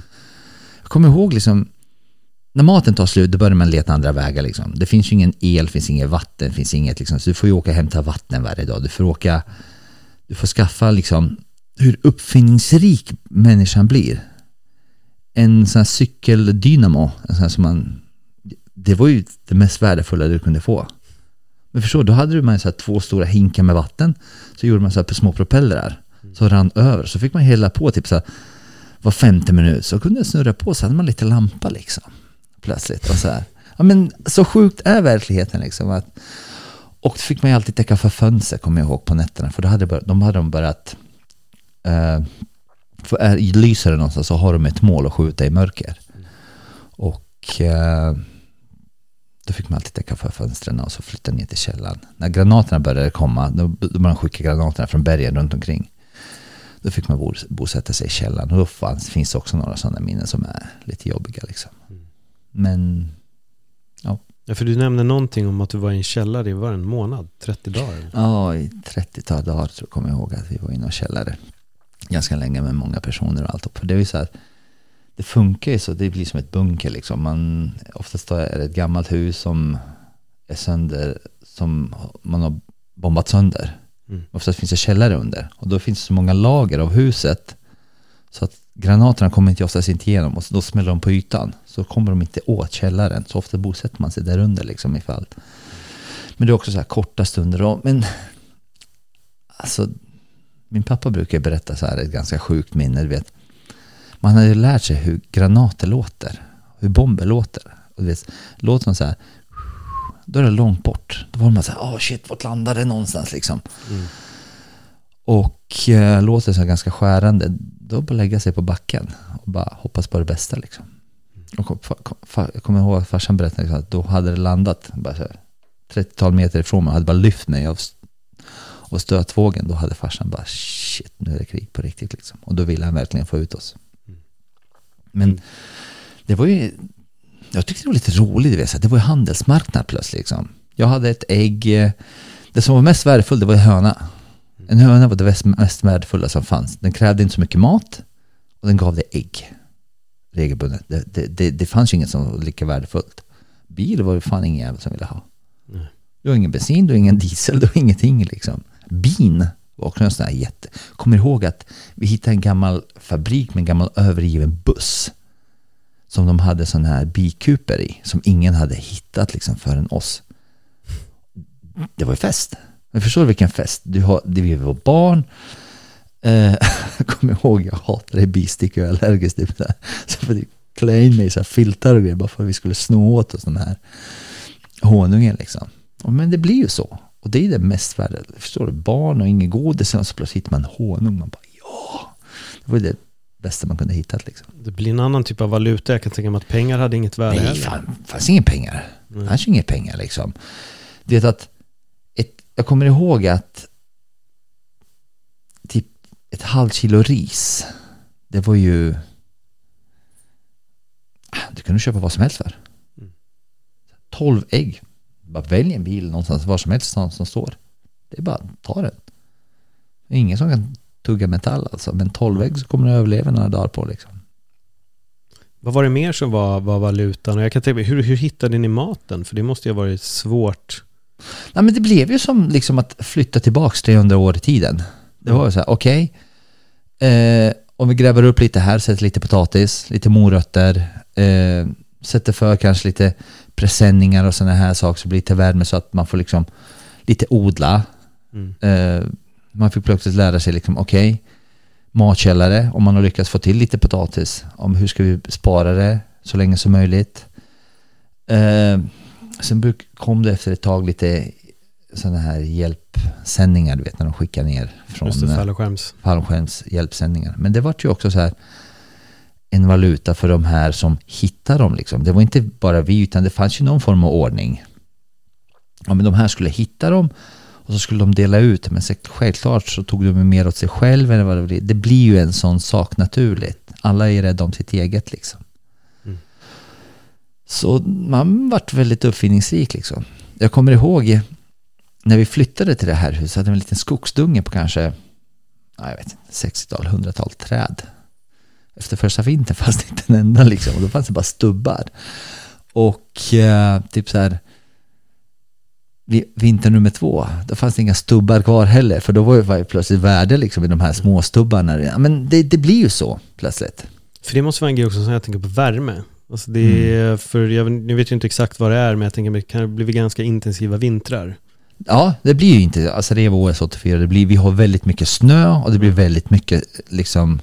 Jag kommer ihåg liksom, när maten tar slut, då börjar man leta andra vägar liksom. Det finns ju ingen el, finns inget vatten, finns inget liksom. Så du får ju åka och hämta vatten varje dag. Du får åka, du får skaffa liksom, hur uppfinningsrik människan blir. En sån här cykeldynamo, en sån här som man, det var ju det mest värdefulla du kunde få. Men förstår då hade man så här två stora hinkar med vatten. Så gjorde man så här små propellrar. Så rann över. Så fick man hälla på typ så här, var femte minut. Så kunde det snurra på så hade man lite lampa liksom. Plötsligt. Och så här. Ja, men så sjukt är verkligheten liksom. Att, och då fick man ju alltid täcka för fönster, kommer jag ihåg, på nätterna. För då hade bör, de hade de börjat... Eh, för är, lyser det någonstans så har de ett mål att skjuta i mörker. Och... Eh, då fick man alltid täcka för fönstren och så flytta ner till källaren. När granaterna började komma, då började man skicka granaterna från bergen runt omkring. Då fick man bosätta sig i källaren och då fanns, finns också några sådana minnen som är lite jobbiga. Liksom. Men, ja. Ja, för du nämnde någonting om att du var i en källare i var en månad, 30 dagar? Ja, i 30 dagar tror jag kommer jag ihåg att vi var i någon källare. Ganska länge med många personer och allt. För det är ju så här, det funkar ju så, det blir som ett bunker liksom. Man, oftast är det ett gammalt hus som är sönder, som man har bombat sönder. Mm. Oftast finns det källare under. Och då finns det så många lager av huset så att granaterna kommer inte oftast inte igenom och då smäller de på ytan. Så kommer de inte åt källaren. Så ofta bosätter man sig där under liksom ifall. Men det är också så här korta stunder. Och, men alltså, min pappa brukar berätta så här, ett ganska sjukt minne. Du vet, man hade ju lärt sig hur granater låter, hur bomber låter. Och vet, låter de så här, då är det långt bort. Då var man så här, åh oh shit, vart landar det någonstans liksom? Mm. Och äh, låter så här ganska skärande, då bara lägga sig på backen och bara hoppas på det bästa liksom. Och jag kommer ihåg att farsan berättade liksom att då hade det landat bara så 30-tal meter ifrån mig, hade bara lyft mig av, av stötvågen. Då hade farsan bara shit, nu är det krig på riktigt liksom. Och då ville han verkligen få ut oss. Men det var ju, jag tyckte det var lite roligt, det var ju handelsmarknad plötsligt. Liksom. Jag hade ett ägg, eh, det som var mest värdefullt det var en höna. En höna var det mest värdefulla som fanns. Den krävde inte så mycket mat och den gav dig ägg regelbundet. Det, det, det, det fanns ju inget som var lika värdefullt. Bil var det fan ingen jävel som ville ha. Du har ingen bensin, du har ingen diesel, du har ingenting liksom. Bin var också en sån här jätte... Kommer ihåg att vi hittade en gammal fabrik med en gammal övergiven buss. Som de hade sån här bikuper i. Som ingen hade hittat liksom förrän oss. Det var ju fest. Men förstår du vilken fest? Du har, vi var barn. Eh, kom ihåg, jag hatade bistick och jag är allergisk. Typ där. Så jag fick klä in mig i så filtar och grejer bara för att vi skulle sno åt oss den här honungen liksom. Men det blir ju så. Och det är det mest värda. Förstår du? Barn och ingen godis. Och så plötsligt hittar man honung. Man bara ja. Det var det bästa man kunde hitta. Liksom. Det blir en annan typ av valuta. Jag kan tänka mig att pengar hade inget värde Nej, fan, det fanns inga pengar. Det fanns inga pengar liksom. Det är att ett, jag kommer ihåg att typ ett halvt kilo ris. Det var ju kunde du köpa vad som helst för. 12 mm. ägg. Bara välj en bil någonstans, var som helst som står. Det är bara att ta den. Ingen som kan tugga metall alltså, men 12 så kommer du överleva några dagar på liksom. Vad var det mer som var, var valutan? Och jag kan tänka mig, hur, hur hittade ni maten? För det måste ju ha varit svårt. Nej, men det blev ju som liksom att flytta tillbaka 300 år i tiden. Det var ju så här, okej, okay, eh, om vi gräver upp lite här, sätter lite potatis, lite morötter, eh, sätter för kanske lite presenningar och sådana här saker så blir till värme så att man får liksom lite odla. Mm. Uh, man fick plötsligt lära sig liksom, okej, okay, matkällare, om man har lyckats få till lite potatis, om hur ska vi spara det så länge som möjligt. Uh, sen kom det efter ett tag lite sådana här hjälpsändningar, du vet när de skickar ner från eh, fallskärms. fallskärmshjälpsändningar. Men det var ju också så här en valuta för de här som hittar dem. Liksom. Det var inte bara vi, utan det fanns ju någon form av ordning. Ja, men de här skulle hitta dem och så skulle de dela ut. Men självklart så tog de mer åt sig själv än vad det blir. Det blir ju en sån sak naturligt. Alla är rädda om sitt eget liksom. Mm. Så man vart väldigt uppfinningsrik liksom. Jag kommer ihåg när vi flyttade till det här huset hade vi en liten skogsdunge på kanske ja, jag vet inte, 60-tal, 100-tal träd. Efter första vintern fanns det inte en enda liksom och då fanns det bara stubbar. Och eh, typ så här vi- vinter nummer två, då fanns det inga stubbar kvar heller för då var ju var plötsligt värde liksom i de här små stubbarna. Ja, men det, det blir ju så plötsligt. För det måste vara en grej också som jag tänker på värme. Alltså det är, för jag, jag vet ju inte exakt vad det är, men jag tänker att det kan bli ganska intensiva vintrar. Ja, det blir ju inte, alltså det är OS 84, det blir, vi har väldigt mycket snö och det blir väldigt mycket liksom,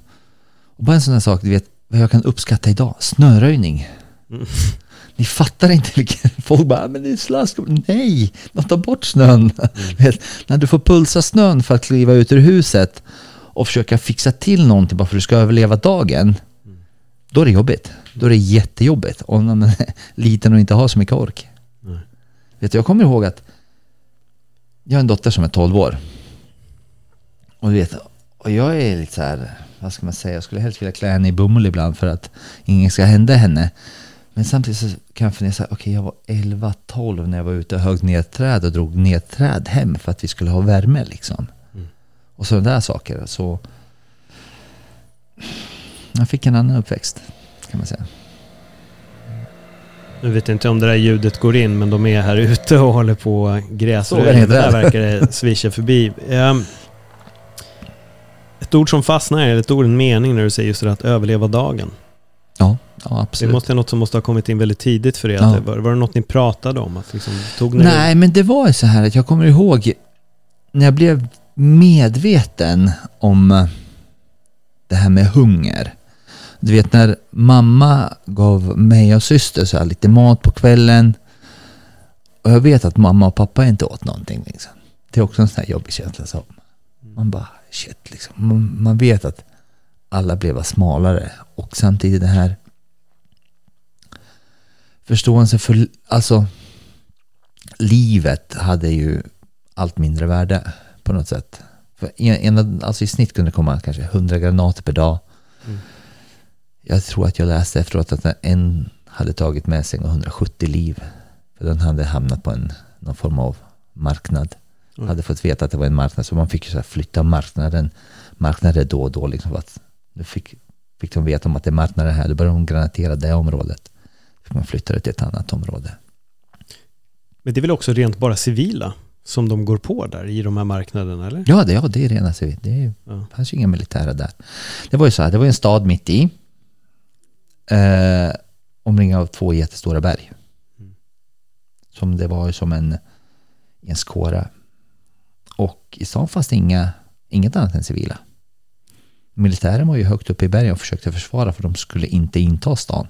och bara en sån här sak, du vet, vad jag kan uppskatta idag, snöröjning. Mm. Ni fattar inte vilken, folk bara, men det är slask, nej, de tar bort snön. Vet, när du får pulsa snön för att kliva ut ur huset och försöka fixa till någonting bara för att du ska överleva dagen, då är det jobbigt. Då är det jättejobbigt om man är liten och inte har så mycket ork. Nej. Vet du, jag kommer ihåg att jag har en dotter som är 12 år. Och du vet, och jag är lite så här, vad ska man säga, jag skulle helst vilja klä henne i bomull ibland för att inget ska hända henne. Men samtidigt så kan jag fundera så här, okej jag var 11-12 när jag var ute och högg ner träd och drog ner träd hem för att vi skulle ha värme liksom. Och sådana där saker. Så jag fick en annan uppväxt kan man säga. Nu vet jag inte om det där ljudet går in, men de är här ute och håller på gräsröjen. där verkar det svischa förbi. Ehm, ett ord som fastnar, eller ett ord, en mening när du säger just det att överleva dagen. Ja, ja Det absolut. måste vara något som måste ha kommit in väldigt tidigt för er. Ja. Det, var, var det något ni pratade om? Att liksom, tog ni Nej, men det var så här att jag kommer ihåg när jag blev medveten om det här med hunger. Du vet när mamma gav mig och syster så här lite mat på kvällen och jag vet att mamma och pappa inte åt någonting. Liksom. Det är också en sån här jobbig känsla. Så man bara, shit liksom. Man, man vet att alla blev smalare och samtidigt det här förståelse för, alltså livet hade ju allt mindre värde på något sätt. För en, en, alltså I snitt kunde det komma kanske 100 granater per dag. Jag tror att jag läste efteråt att en hade tagit med sig 170 liv. För den hade hamnat på en, någon form av marknad. Mm. Hade fått veta att det var en marknad. Så man fick så flytta marknaden, marknader då och då. Liksom, att då fick, fick de veta om att det är marknader här. Då började de granatera det området. Fick man flytta det till ett annat område. Men det är väl också rent bara civila som de går på där i de här marknaderna, eller? Ja, det, ja, det är rena civil. Det är Ja. Fanns ju inga militära där. Det var ju så här, det var en stad mitt i. Eh, omringad av två jättestora berg. Som det var ju som en, en skåra. Och i stan fanns det inga, inget annat än civila. Militären var ju högt uppe i bergen och försökte försvara för de skulle inte inta stan.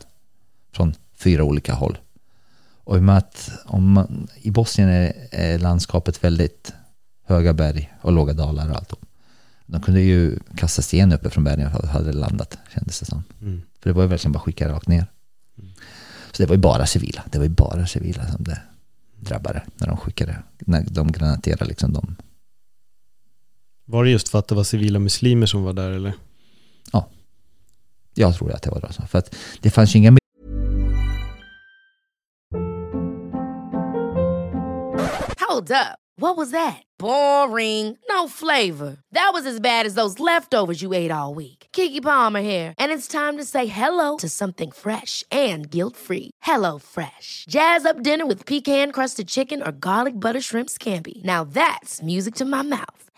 Från fyra olika håll. Och i och med att om man, i Bosnien är, landskapet väldigt höga berg och låga dalar och allt. De kunde ju kasta sten uppe från bergen för att hade landat, kändes det som. Mm. För det var ju verkligen bara skicka rakt ner. Så det var ju bara civila. Det var ju bara civila som det drabbade när de skickade, när de granaterade liksom dem. Var det just för att det var civila muslimer som var där, eller? Jag tror att det var det. så. För att det fanns inga Hold up. What was that? Boring. No flavor. That was as bad as those leftovers you ate all week. Kiki Palmer here, and it's time to say hello to something fresh and guilt-free. Hello Fresh. Jazz up dinner with pecan-crusted chicken or garlic butter shrimp scampi. Now that's music to my mouth.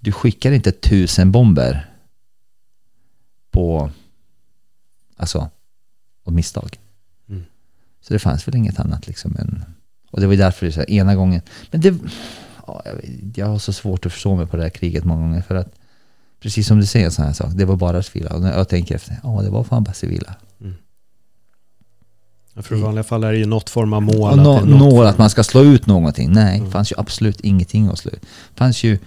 du skickar inte tusen bomber på, alltså, av misstag. Mm. Så det fanns väl inget annat liksom än, och det var ju därför det så här, ena gången, men det, ja, jag, jag har så svårt att förstå mig på det här kriget många gånger för att, precis som du säger en sån här sak, det var bara civila. Och när jag tänker efter, ja det var fan bara civila. Ja, För i vanliga fall är det ju något form av mål. Att nå, är något form- att man ska slå ut någonting. Nej, det fanns ju absolut ingenting att slå ut. Det fanns ju...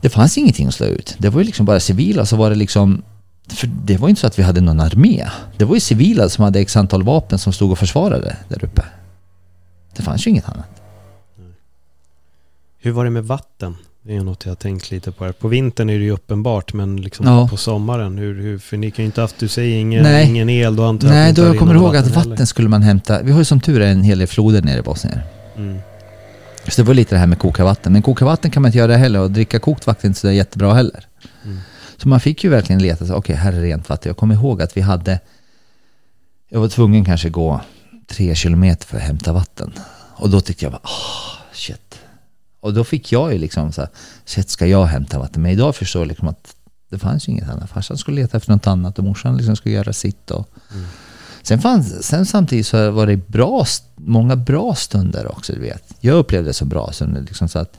Det fanns ingenting att slå ut. Det var ju liksom bara civila, så var det liksom... För det var inte så att vi hade någon armé. Det var ju civila som hade x antal vapen som stod och försvarade där uppe. Det fanns ju inget annat. Hur var det med vatten? Det är något jag har tänkt lite på här. På vintern är det ju uppenbart, men liksom Ja. på sommaren, hur, hur, för ni kan ju inte haft, du säger ingen, Nej. ingen el, då antar jag Nej, då jag kommer ihåg att vatten heller. skulle man hämta. Vi har ju som tur är en hel del floder nere i Bosnien. Mm. Så det var lite det här med koka vatten. Men koka vatten kan man inte göra heller och dricka kokt vatten är inte så där jättebra heller. Mm. Så man fick ju verkligen leta okej här är rent vatten. Jag kommer ihåg att vi hade, jag var tvungen kanske gå tre kilometer för att hämta vatten. Och då tyckte jag bara, ah shit. Och då fick jag ju liksom så här, shit ska jag hämta vatten? Men idag förstår jag liksom att det fanns ju inget annat. Farsan skulle leta efter något annat och morsan liksom skulle göra sitt. Och, Sen, fanns, sen samtidigt så var det bra, många bra stunder också, du vet. Jag upplevde det som bra stunder. Liksom så att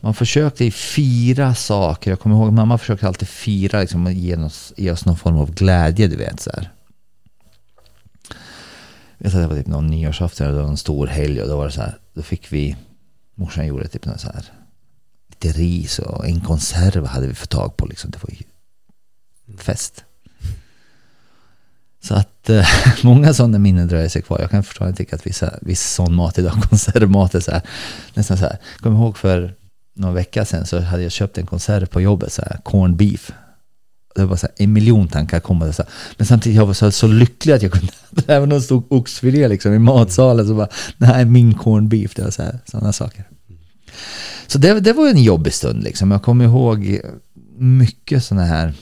man försökte fira saker. Jag kommer ihåg att mamma försökte alltid fira, liksom, och ge, oss, ge oss någon form av glädje, du vet. Så här. Jag vet att det var typ någon nyårsafton, eller någon en stor helg och då var det så här, då fick vi, morsan gjorde typ något så här, lite ris och en konserv hade vi fått tag på liksom. Det var ju fest. Så att eh, många sådana minnen dröjer sig kvar. Jag kan fortfarande tycka att vissa, viss sån mat idag, konservmat är så här, nästan så här. Jag kommer ihåg för någon vecka sedan så hade jag köpt en konserv på jobbet, så här, corned beef. Det var så här, en miljon tankar kom och så här. Men samtidigt jag var så, så lycklig att jag kunde även om det stod oxfilé liksom i matsalen så bara, nej min corned beef, det var så här, sådana saker. Så det, det var en jobbig stund liksom. Jag kommer ihåg mycket sådana här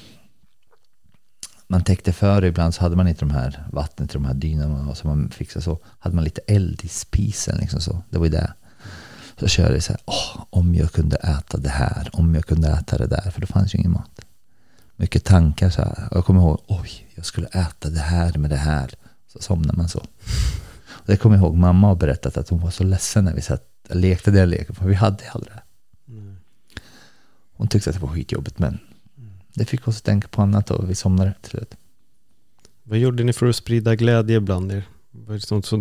man täckte för ibland så hade man inte de här vattnet till de här dynorna så man fixade så. Hade man lite eld i spisen liksom så. Det var ju det. Så körde jag så här, åh, om jag kunde äta det här, om jag kunde äta det där, för det fanns ju ingen mat. Mycket tankar så här. Och jag kommer ihåg, oj, jag skulle äta det här med det här. Så somnar man så. Och det kommer jag ihåg, mamma har berättat att hon var så ledsen när vi satt lekte den leken, för vi hade aldrig det. Hon tyckte att det var skitjobbigt, men det fick oss att tänka på annat och vi somnade till slut. Vad gjorde ni för att sprida glädje bland er?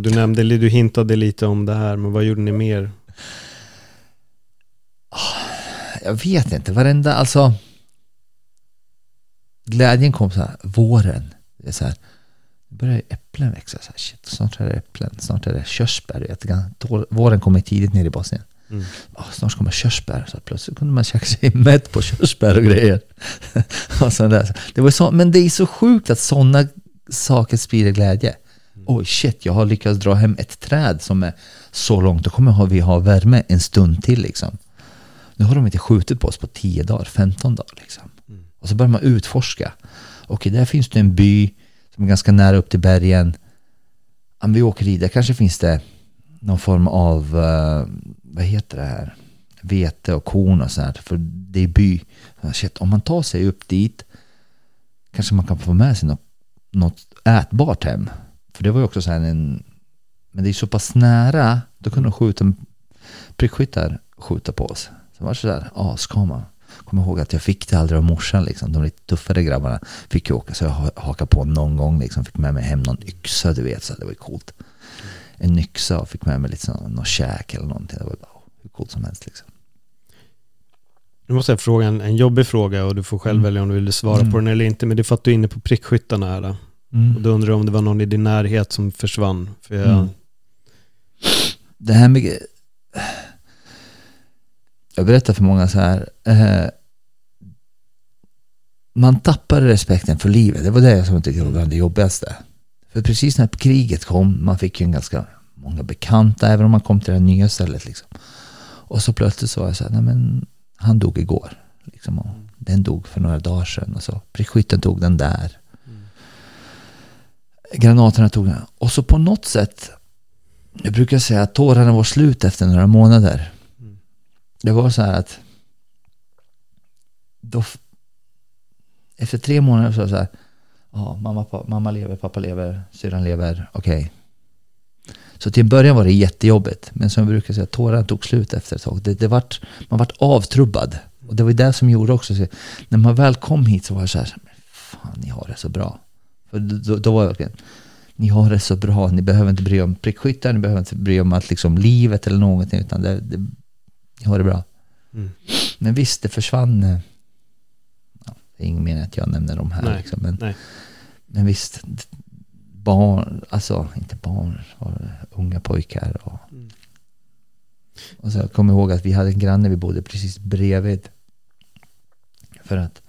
Du nämnde, du hintade lite om det här, men vad gjorde ni mer? Jag vet inte, varenda, alltså glädjen kom så här, våren. Det är så här, börjar äpplen växa. Så här, shit, snart är det äpplen, snart är det körsbär. Vet, våren kommer tidigt ner i Bosnien. Mm. Ah, snart kommer körsbär. Så plötsligt kunde man käka sig mätt på körsbär och grejer. och sånt där. Det var så, men det är så sjukt att sådana saker sprider glädje. Oj shit, jag har lyckats dra hem ett träd som är så långt. Då kommer vi ha värme en stund till liksom. Nu har de inte skjutit på oss på 10 dagar, 15 dagar liksom. Och så börjar man utforska. Okej, där finns det en by som är ganska nära upp till bergen. Men vi åker dit, där kanske finns det någon form av, eh, vad heter det här, vete och korn och sånt för det är by. Shit, om man tar sig upp dit kanske man kan få med sig något, något ätbart hem. För det var ju också så här en, men det är så pass nära, då kunde de skjuta, prickskyttar skjuta på oss. Så var det så där, ja ska man? Kommer ihåg att jag fick det aldrig av morsan liksom, de lite tuffare grabbarna fick ju åka så jag hakade på någon gång liksom, fick med mig hem någon yxa du vet, så det var ju coolt. En yxa och fick med mig lite sån, någon käk eller någonting, det var bara hur coolt som helst liksom. Nu måste jag fråga en, en jobbig fråga och du får själv Mm. välja om du vill svara Mm. på den eller inte. Men det är för att du är inne på prickskyttarna här. då. Och då undrar jag om det var någon i din närhet som försvann. För jag, Mm. det här med... Jag berättar för många så här. Eh, man tappade respekten för livet. Det var det som jag tyckte var bland det jobbigaste. För precis när kriget kom, man fick ju en ganska många bekanta, även om man kom till det nya stället. Liksom. Och så plötsligt så var jag så här, nej men han dog igår. Liksom, och den dog för några dagar sedan. Och så. Prickskytten tog den där. Granaterna tog den. Och så på något sätt, jag brukar säga att tårarna var slut efter några månader. Det var så här att då, efter tre månader så var det så här, ja, mamma, pa, mamma lever, pappa lever, syrran lever, okej. Så till en början var det jättejobbigt. Men som jag brukar säga, tårarna tog slut efter ett tag. Det, det vart, man vart avtrubbad. Och det var det som gjorde också, så när man väl kom hit så var det så här, fan ni har det så bra. För då, då var det verkligen, ni har det så bra, ni behöver inte bry er om prickskyttar, ni behöver inte bry er om att liksom livet eller någonting, utan det, det, ni har det bra. Men visst, det försvann. Det är ingen mening att jag nämner de här. Nej, Liksom, men, nej. men visst, barn, alltså inte barn, unga pojkar. Och, och så jag kommer ihåg att vi hade en granne vi bodde precis bredvid. För att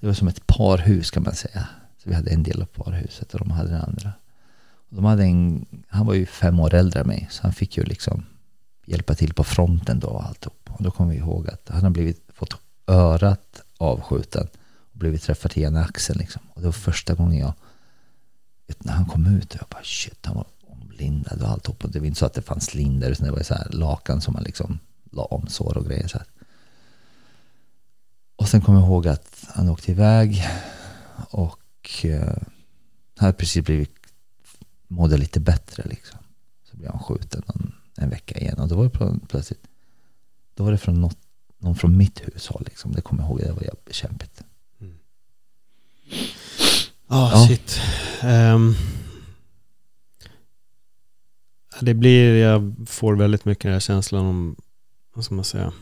det var som ett parhus kan man säga. Så vi hade en del av parhuset och de hade den andra. De hade en, han var ju fem år äldre än mig så han fick ju liksom hjälpa till på fronten då och alltihop. Och då kommer vi ihåg att han har blivit, fått örat avskjuten blivit träffad i ena axeln liksom. Och det var första gången jag, vet, när han kom ut och jag bara shit, han var omlindad och alltihop. Och det var inte så att det fanns lindar, utan det var så här lakan som man liksom la om sår och grejer så här. Och sen kommer jag ihåg att han åkte iväg och eh, hade precis blivit, mådde lite bättre liksom. Så blev han skjuten en, en vecka igen och då var det plötsligt, då var det från något, någon från mitt hushåll liksom. Det kommer jag ihåg, det var jävligt kämpigt. Ah, Ja. shit. Ehm, det blir, jag får väldigt mycket den här känslan om, vad ska man säga?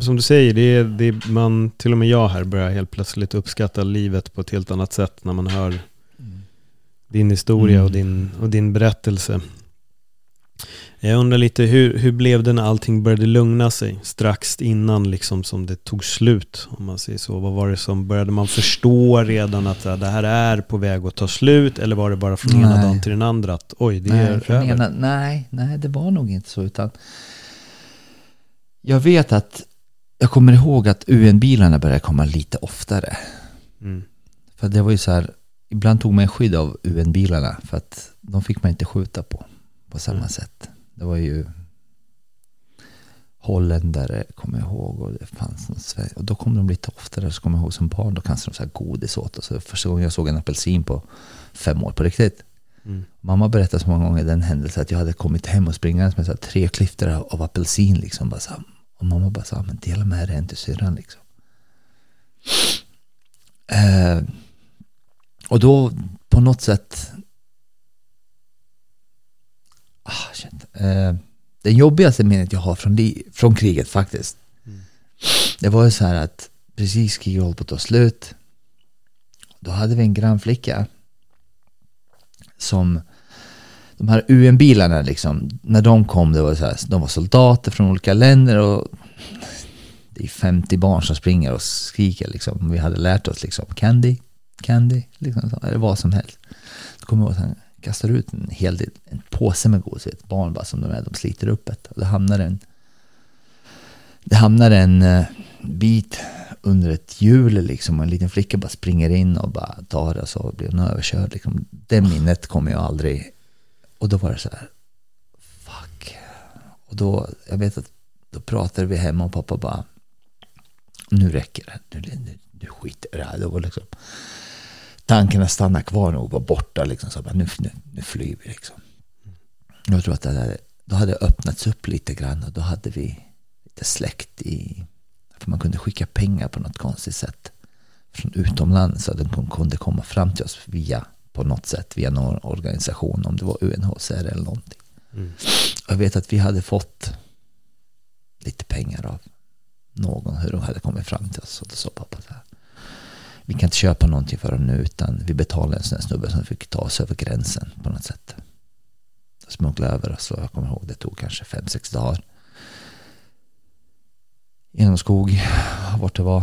Som du säger, det är, det är, man, till och med jag här börjar helt plötsligt uppskatta livet på ett helt annat sätt när man hör din historia och, din, och din berättelse. Jag undrar lite, hur, hur blev det när allting började lugna sig? Strax innan liksom som det tog slut, om man säger så. Vad var det som, började man förstå redan att det här är på väg att ta slut? Eller var det bara från ena Nej. dagen till den andra att oj, det nej, är över? ena, nej, nej, det var nog inte så. Utan jag vet att jag kommer ihåg att UN-bilarna började komma lite oftare. Mm. För det var ju så här, ibland tog man skydd av UN-bilarna för att de fick man inte skjuta på på samma Mm. sätt. Det var ju holländare, kommer jag ihåg, och det fanns något Sverige. Och då kom de lite oftare, så kommer jag ihåg som barn, då kastade de så här godis åt oss. Första gången jag såg en apelsin på fem år på riktigt. Mm. Mamma berättade så många gånger den händelsen att jag hade kommit hem och springandes med så tre klyftor av, av apelsin liksom. Bara så här, och mamma bara sa, men dela med dig en till syrran liksom. Eh, och då på något sätt ah, shit. Eh, det jobbigaste minnet jag har från, li- från kriget faktiskt. Det var ju så här att precis kriget höll på att ta slut. Då hade vi en grannflicka som de här UN-bilarna liksom, när de kom, det var så här, de var soldater från olika länder och det är 50 barn som springer och skriker liksom. Vi hade lärt oss liksom, candy, candy, liksom, eller vad som helst. Då kommer jag ihåg kastar ut en hel del, en påse med godis, ett barn bara som de är, de sliter upp ett. Och det hamnar en, det hamnar en eh, bit under ett hjul liksom och en liten flicka bara springer in och bara tar det och så blir hon överkörd. Liksom. Det minnet kommer jag aldrig... Och då var det så här, fuck. Och då, jag vet att då pratade vi hemma och pappa bara, nu räcker det, nu, nu, nu skiter vi i det här. Då var liksom, tankarna stannar kvar och var borta liksom. Så bara, nu, nu, nu flyr vi liksom. Jag tror att det hade, då hade det öppnats upp lite grann och då hade vi lite släkt i, för man kunde skicka pengar på något konstigt sätt från utomlands så att de kunde komma fram till oss via på något sätt via någon organisation om det var UNHCR eller någonting. Jag vet att vi hade fått lite pengar av någon hur de hade kommit fram till oss och då sa vi kan inte köpa någonting för dem nu utan vi betalar en sån här snubbe som fick ta oss över gränsen på något sätt. Smuggla över oss och jag kommer ihåg det tog kanske fem sex dagar. Genom skog, vart det var.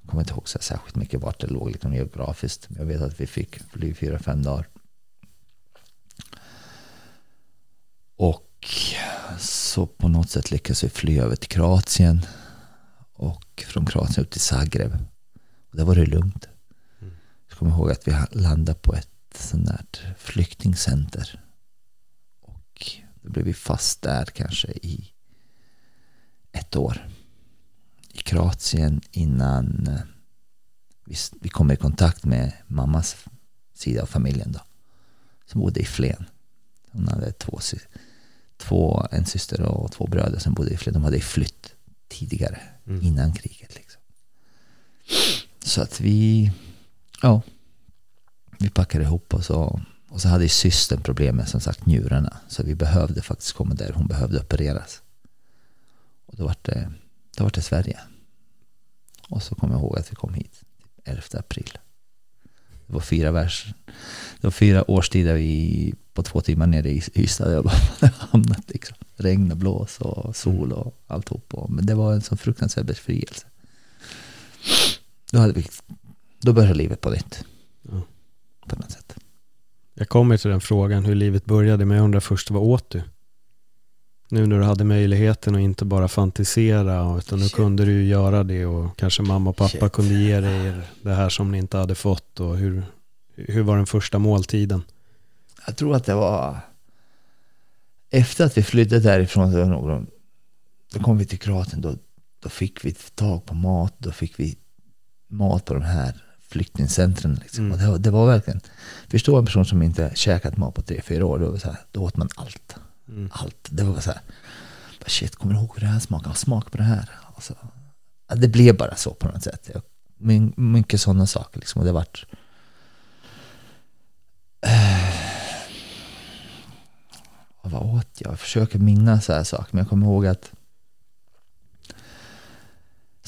Jag kommer inte ihåg så särskilt mycket vart det låg liksom geografiskt. Jag vet att vi fick fly fyra, fem dagar. Och så på något sätt lyckades vi fly över till Kroatien. Och från Kroatien upp till Zagreb. Där var det lugnt. Jag kommer ihåg att vi landade på ett sånt där flyktingcenter. Och då blev vi fast där kanske i ett år. I Kroatien innan eh, vi, vi kom i kontakt med mammas sida av familjen då. Som bodde i Flen. Hon hade två, två, en syster och två bröder som bodde i Flen. De hade flytt tidigare, mm. innan kriget. Liksom. Så att vi, ja, vi packade ihop oss och, och så hade ju systern problem med som sagt njurarna. Så vi behövde faktiskt komma där. Hon behövde opereras. Och då var det, då var det Sverige. Och så kommer jag ihåg att vi kom hit 11 april. Det var fyra vers. Det var fyra årstider vi på två timmar nere i Ystad. Jag bara hamnat liksom. Regn och blås och sol och alltihop. Men det var en sån fruktansvärd befrielse. Då, hade vi, då började livet på nytt. Ja. På något sätt. Jag kommer till den frågan hur livet började, men jag undrar först, vad åt du? Nu när du hade möjligheten att inte bara fantisera, utan nu Shit. kunde du ju göra det och kanske mamma och pappa Shit. kunde ge dig det här som ni inte hade fått. Och hur, hur var den första måltiden? Jag tror att det var efter att vi flydde därifrån, då kom vi till Kroatien, då, då fick vi tag på mat, då fick vi mat på de här flyktingcentren. Liksom. Mm. Det, var, det var verkligen, förstå en person som inte käkat mat på tre, fyra år, då, så här, då åt man allt. Mm. Allt. Det var så här, shit, kommer du ihåg hur det här smakar? Smak på det här. Alltså, det blev bara så på något sätt. Jag, mycket sådana saker liksom. Och det vart... Äh, vad åt jag? Jag försöker minnas så här saker, men jag kommer ihåg att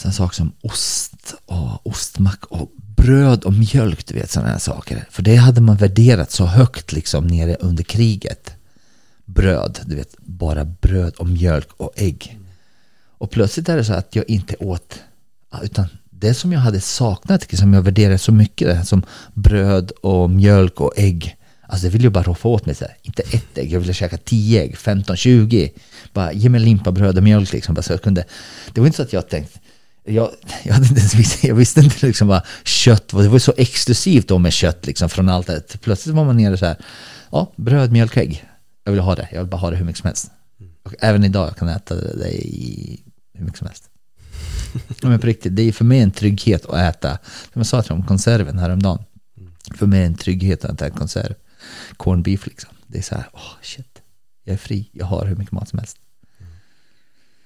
Sen saker som ost och ostmack och bröd och mjölk, du vet sådana här saker. För det hade man värderat så högt liksom nere under kriget bröd, du vet, bara bröd och mjölk och ägg. Och plötsligt är det så att jag inte åt, utan det som jag hade saknat, som jag värderade så mycket, som bröd och mjölk och ägg. Alltså det vill jag bara roffa åt mig. Så här. Inte ett ägg, jag ville käka tio ägg, 15, 20. Bara ge mig limpa bröd och mjölk liksom. Bara så jag kunde. Det var inte så att jag tänkte, jag, jag, hade inte ens, jag visste inte liksom vad kött var. Det var så exklusivt då med kött liksom från allt det. Plötsligt var man nere så här, ja, bröd, mjölk, ägg jag vill ha det. Jag vill bara ha det hur mycket som helst. Och även idag kan jag äta det i hur mycket som helst. Men på riktigt, det är för mig en trygghet att äta. Som jag sa till om konserven häromdagen. För mig är en trygghet att äta konserv. Corn beef liksom. Det är så här, oh, shit. Jag är fri. Jag har hur mycket mat som helst.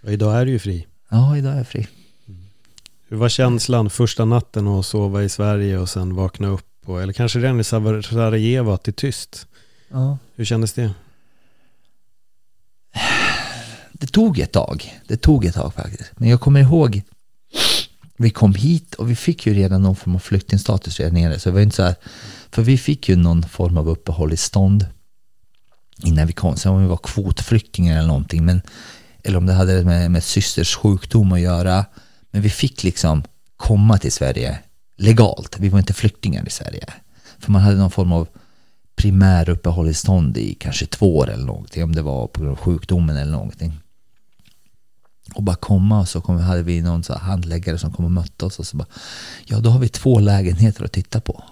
Och idag är du ju fri. Ja, idag är jag fri. Hur var känslan första natten att sova i Sverige och sen vakna upp? Och, eller kanske redan i Sarajevo att det är tyst? Ja. Hur kändes det? det tog ett tag. Det tog ett tag faktiskt. Men jag kommer ihåg, vi kom hit och vi fick ju redan någon form av flyktingstatus redan nere. Så det var inte så här, för vi fick ju någon form av uppehållstillstånd innan vi kom. Sen om vi var kvotflyktingar eller någonting, men, eller om det hade med, med systers sjukdom att göra. Men vi fick liksom komma till Sverige legalt. Vi var inte flyktingar i Sverige. För man hade någon form av primäruppehållstillstånd i kanske två år eller någonting. Om det var på grund av sjukdomen eller någonting och bara komma och så kom, hade vi någon så handläggare som kom och mötte oss och så bara ja då har vi två lägenheter att titta på.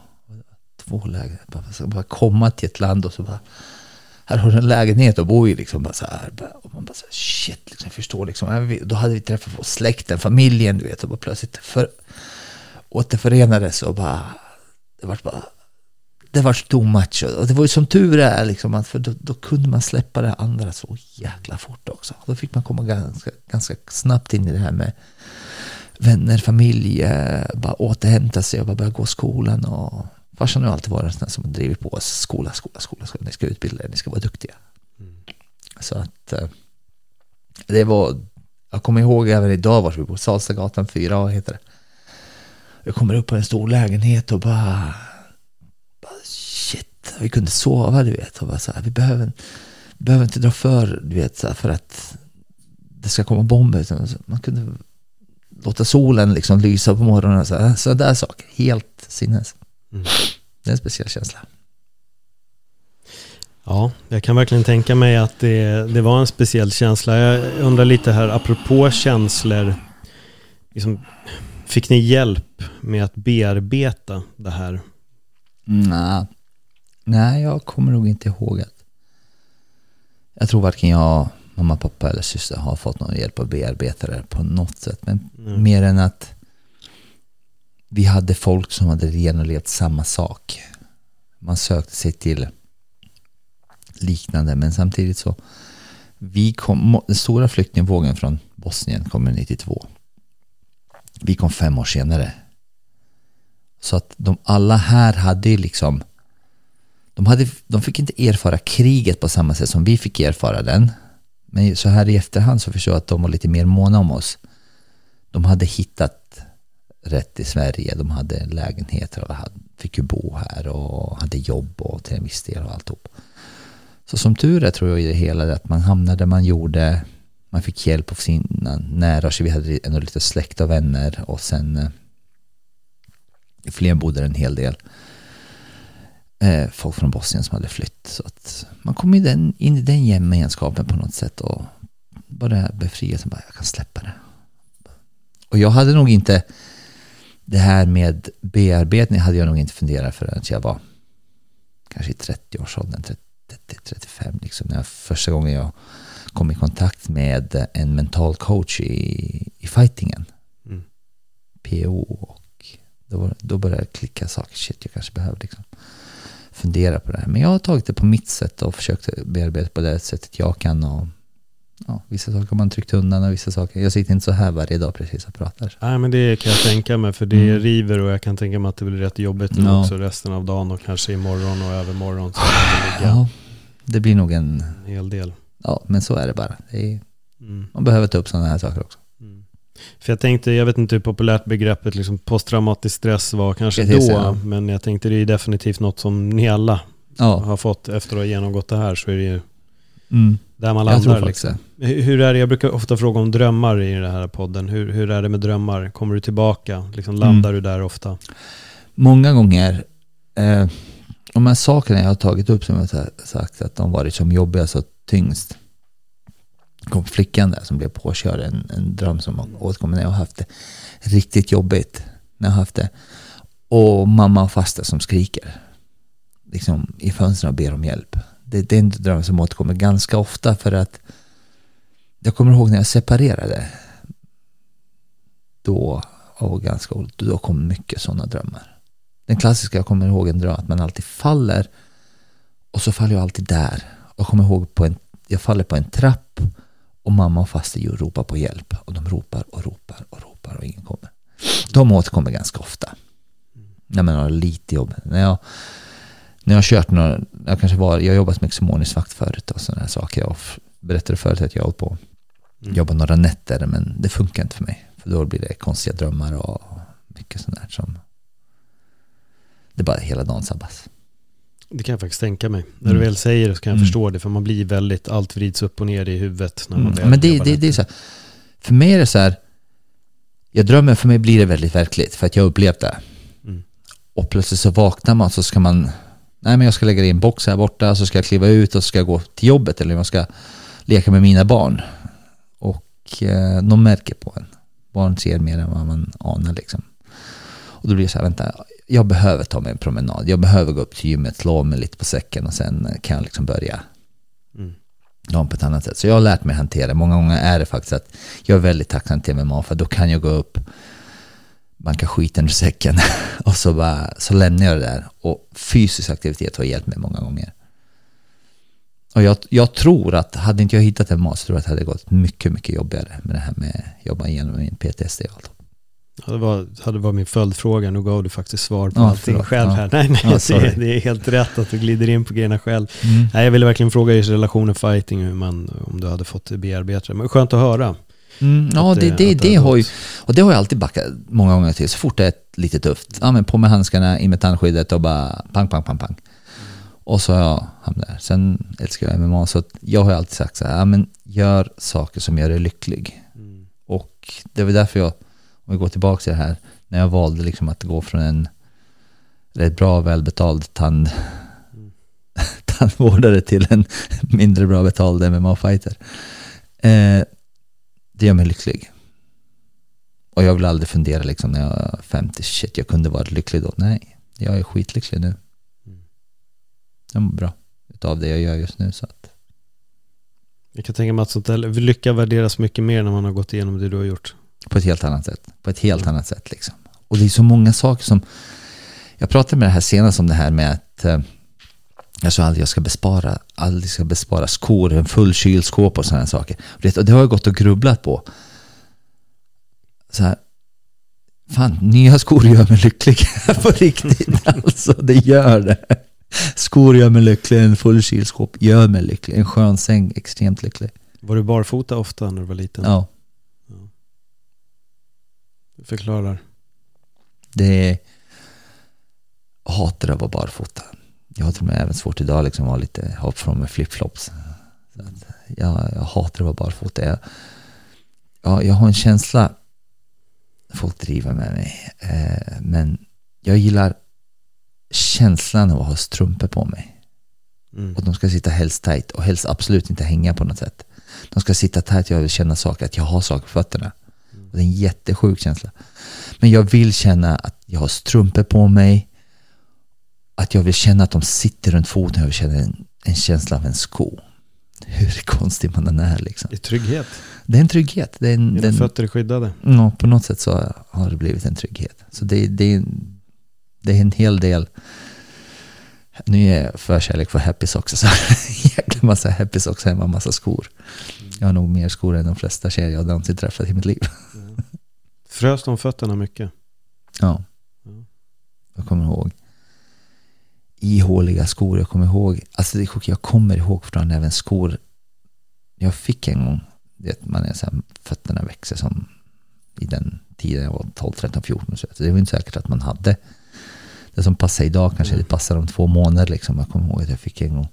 Två lägenheter, bara, bara komma till ett land och så bara här har du en lägenhet att bo i liksom bara så här. Och man bara så här, shit, liksom, förstår liksom. Då hade vi träffat släkten, familjen, du vet, och bara plötsligt för, återförenades och bara, det var bara det var too much. Och det var ju som tur är, liksom, att för då, då, kunde man släppa det andra så jäkla fort också. Då fick man komma ganska, ganska snabbt in i det här med vänner, familj, eh, bara återhämta sig och bara börja gå skolan. Och farsan har alltid varit en sån som drivit på oss. Skola, skola, skola, skola. Ni ska utbilda er, ni ska vara duktiga. Mm. Så att eh, det var, jag kommer ihåg även idag var vi på Salstagatan 4 heter det. Jag kommer upp på en stor lägenhet och bara vi kunde sova, du vet. Och bara så här, vi behöver, vi behöver inte dra för, du vet, så här, för att det ska komma bomber. Man kunde låta solen liksom lysa på morgonen. Så, här, så där saker. Helt sinnes. Mm. Det är en speciell känsla. Ja, jag kan verkligen tänka mig att det, det var en speciell känsla. Jag undrar lite här, apropå känslor. Liksom, fick ni hjälp med att bearbeta det här? Nej. Nej, jag kommer nog inte ihåg att... Jag tror varken jag, mamma, pappa eller syster har fått någon hjälp att bearbeta det på något sätt. Men mer än att vi hade folk som hade genomlevt samma sak. Man sökte sig till liknande, men samtidigt så vi kom, den stora flyktingvågen från Bosnien kom 92. Vi kom fem år senare. Så att de alla här hade ju liksom de, hade, de fick inte erfara kriget på samma sätt som vi fick erfara den. Men så här i efterhand så förstår jag att de var lite mer måna om oss. De hade hittat rätt i Sverige. De hade lägenheter och fick ju bo här och hade jobb och till en viss del och alltihop. Så som tur är tror jag i det hela att man hamnade där man gjorde. Man fick hjälp av sina nära, så vi hade ändå lite släkt och vänner och sen eh, i Flen bodde en hel del eh, folk från Bosnien som hade flytt. Så att man kom in, in i den gemenskapen på något sätt och bara befrielsen, bara jag kan släppa det. Och jag hade nog inte det här med bearbetning hade jag nog inte funderat förrän jag var kanske i 30-årsåldern, 30-35 liksom. När jag, första gången jag kom i kontakt med en mental coach i, i fightingen. Mm. PO och då, då började det klicka saker. Shit, jag kanske behöver liksom fundera på det här. Men jag har tagit det på mitt sätt och försökt bearbeta på det sättet jag kan. Och, ja, vissa saker har man tryckt undan och vissa saker. Jag sitter inte så här varje dag precis och pratar. Nej men det kan jag tänka mig för det mm. river och jag kan tänka mig att det blir rätt jobbigt nu ja. också resten av dagen och kanske imorgon och övermorgon. Så det, ja, det blir nog en, en hel del. Ja men så är det bara. Det är, mm. Man behöver ta upp sådana här saker också. För jag tänkte, jag vet inte hur populärt begreppet liksom posttraumatisk stress var kanske då, ja. men jag tänkte det är definitivt något som ni alla ja. har fått efter att ha genomgått det här så är det ju mm. där man landar. Liksom. Hur är det, jag brukar ofta fråga om drömmar i den här podden. Hur, hur är det med drömmar? Kommer du tillbaka? Liksom landar mm. du där ofta? Många gånger. Eh, de här sakerna jag har tagit upp som jag har sagt att de varit som jobbigast och tyngst kom flickan där som blev påkörd, en, en dröm som återkommer när jag har haft det riktigt jobbigt. När jag har haft det. Och mamma och faster som skriker liksom, i fönstren och ber om hjälp. Det, det är en dröm som återkommer ganska ofta för att jag kommer ihåg när jag separerade. Då, och ganska då kom mycket sådana drömmar. Den klassiska, jag kommer ihåg en dröm att man alltid faller och så faller jag alltid där. Och jag kommer ihåg på en, jag faller på en trapp och mamma och faster ju ropar på hjälp. Och de ropar och ropar och ropar och ingen kommer. De återkommer ganska ofta. När man har lite jobb. När jag, när jag har kört några, jag kanske var, jag har jobbat som exomonisk vakt förut och sådana här saker. Jag berättade förut att jag hållit på mm. jobba några nätter men det funkar inte för mig. För då blir det konstiga drömmar och mycket sånt där som det är bara hela dagen sabbas. Det kan jag faktiskt tänka mig. När du mm. väl säger det så kan jag mm. förstå det. För man blir väldigt, allt vrids upp och ner i huvudet. När man mm. Men det, det, det är så här, för mig är det så här, jag drömmer, för mig blir det väldigt verkligt. För att jag upplevt det. Mm. Och plötsligt så vaknar man så ska man, nej men jag ska lägga det i en box här borta, så ska jag kliva ut och så ska jag gå till jobbet eller jag ska leka med mina barn. Och eh, de märker på en. Barn ser mer än vad man anar liksom. Och då blir det så här, vänta, jag behöver ta mig en promenad. Jag behöver gå upp till gymmet, slå mig lite på säcken och sen kan jag liksom börja mm. på ett annat sätt. Så jag har lärt mig hantera. Många gånger är det faktiskt att jag är väldigt tacksam till MMA för då kan jag gå upp, banka skiten ur säcken och så, bara, så lämnar jag det där. Och fysisk aktivitet har hjälpt mig många gånger. Och jag, jag, tror att hade inte jag hittat en mat så tror jag att det hade gått mycket, mycket jobbigare med det här med att jobba igenom min PTSD och allt. Ja, det, var, det var min följdfråga, nu gav du faktiskt svar på ja, allting förlåt. själv här. Ja. Nej, nej, ja, det, det, är helt rätt att du glider in på grejerna själv. Mm. Nej, jag ville verkligen fråga i relation och fighting, hur man, om du hade fått bearbeta det. Men skönt att höra. Mm, ja, att, det, det, det, det har ju, och det har jag alltid backat många gånger till. Så fort det är lite tufft, ja, men på med handskarna, med tandskyddet och bara pang, pang, pang, pang. Och så har jag hamnat där. Sen älskar jag MMA, så jag har alltid sagt så här, ja, men gör saker som gör dig lycklig. Mm. Och det var därför jag om vi går tillbaka till det här, när jag valde liksom att gå från en rätt bra välbetald tand, tandvårdare till en mindre bra betald MMA-fighter. Eh, det gör mig lycklig. Och jag vill aldrig fundera liksom när jag är 50, shit jag kunde varit lycklig då. Nej, jag är skitlycklig nu. Jag mår bra utav det jag gör just nu. Så att, Jag kan tänka mig att sånt där lycka värderas mycket mer när man har gått igenom det du har gjort. på ett helt annat sätt. På ett helt annat sätt liksom. Och det är så många saker som... Jag pratade med det här senast om det här med att eh, jag sa aldrig jag ska bespara, aldrig ska bespara skor, en full kylskåp och sådana saker. Det, och det har jag gått och grubblat på. Så här, fan, nya skor gör mig lycklig på riktigt. Alltså, det gör det. Skor gör mig lycklig, en full kylskåp gör mig lycklig, en skön säng extremt lycklig. Var du barfota ofta när du var liten? Ja, Förklarar. det är... Jag hatar att vara barfota. Jag har till och med även svårt idag liksom att vara lite hopp från med flipflops. Jag, jag hatar att vara barfota. Jag, jag, jag har en känsla, folk driver med mig, eh, men jag gillar känslan av att ha strumpor på mig. Mm. Och de ska sitta helst tight och helst absolut inte hänga på något sätt. De ska sitta tight, jag vill känna saker, att jag har saker på fötterna. Och det är en jättesjuk känsla. Men jag vill känna att jag har strumpor på mig. Att jag vill känna att de sitter runt foten. Jag vill känna en, en känsla av en sko. Hur konstig man än är liksom. I trygghet. Det är en trygghet. Det är en, Dina den, fötter är skyddade. ja, på något sätt så har det blivit en trygghet. Så det, det, är- det är en hel del. Nu är jag förkärlek för happy socks. Så jäkla massa happy socks hemma, massa skor. Jag har nog mer skor än de flesta tjejer jag någonsin träffat i mitt liv. Frös de fötterna mycket? Ja. Jag kommer ihåg. Ihåliga skor. Jag kommer ihåg. Alltså det. Jag kommer ihåg från även skor. Jag fick en gång. Det, man är så här, fötterna växer som i den tiden jag var 12, 13, 14. Så det var inte säkert att man hade. Det som passar idag kanske det passar om två månader. Liksom. Jag kommer ihåg att jag fick en gång.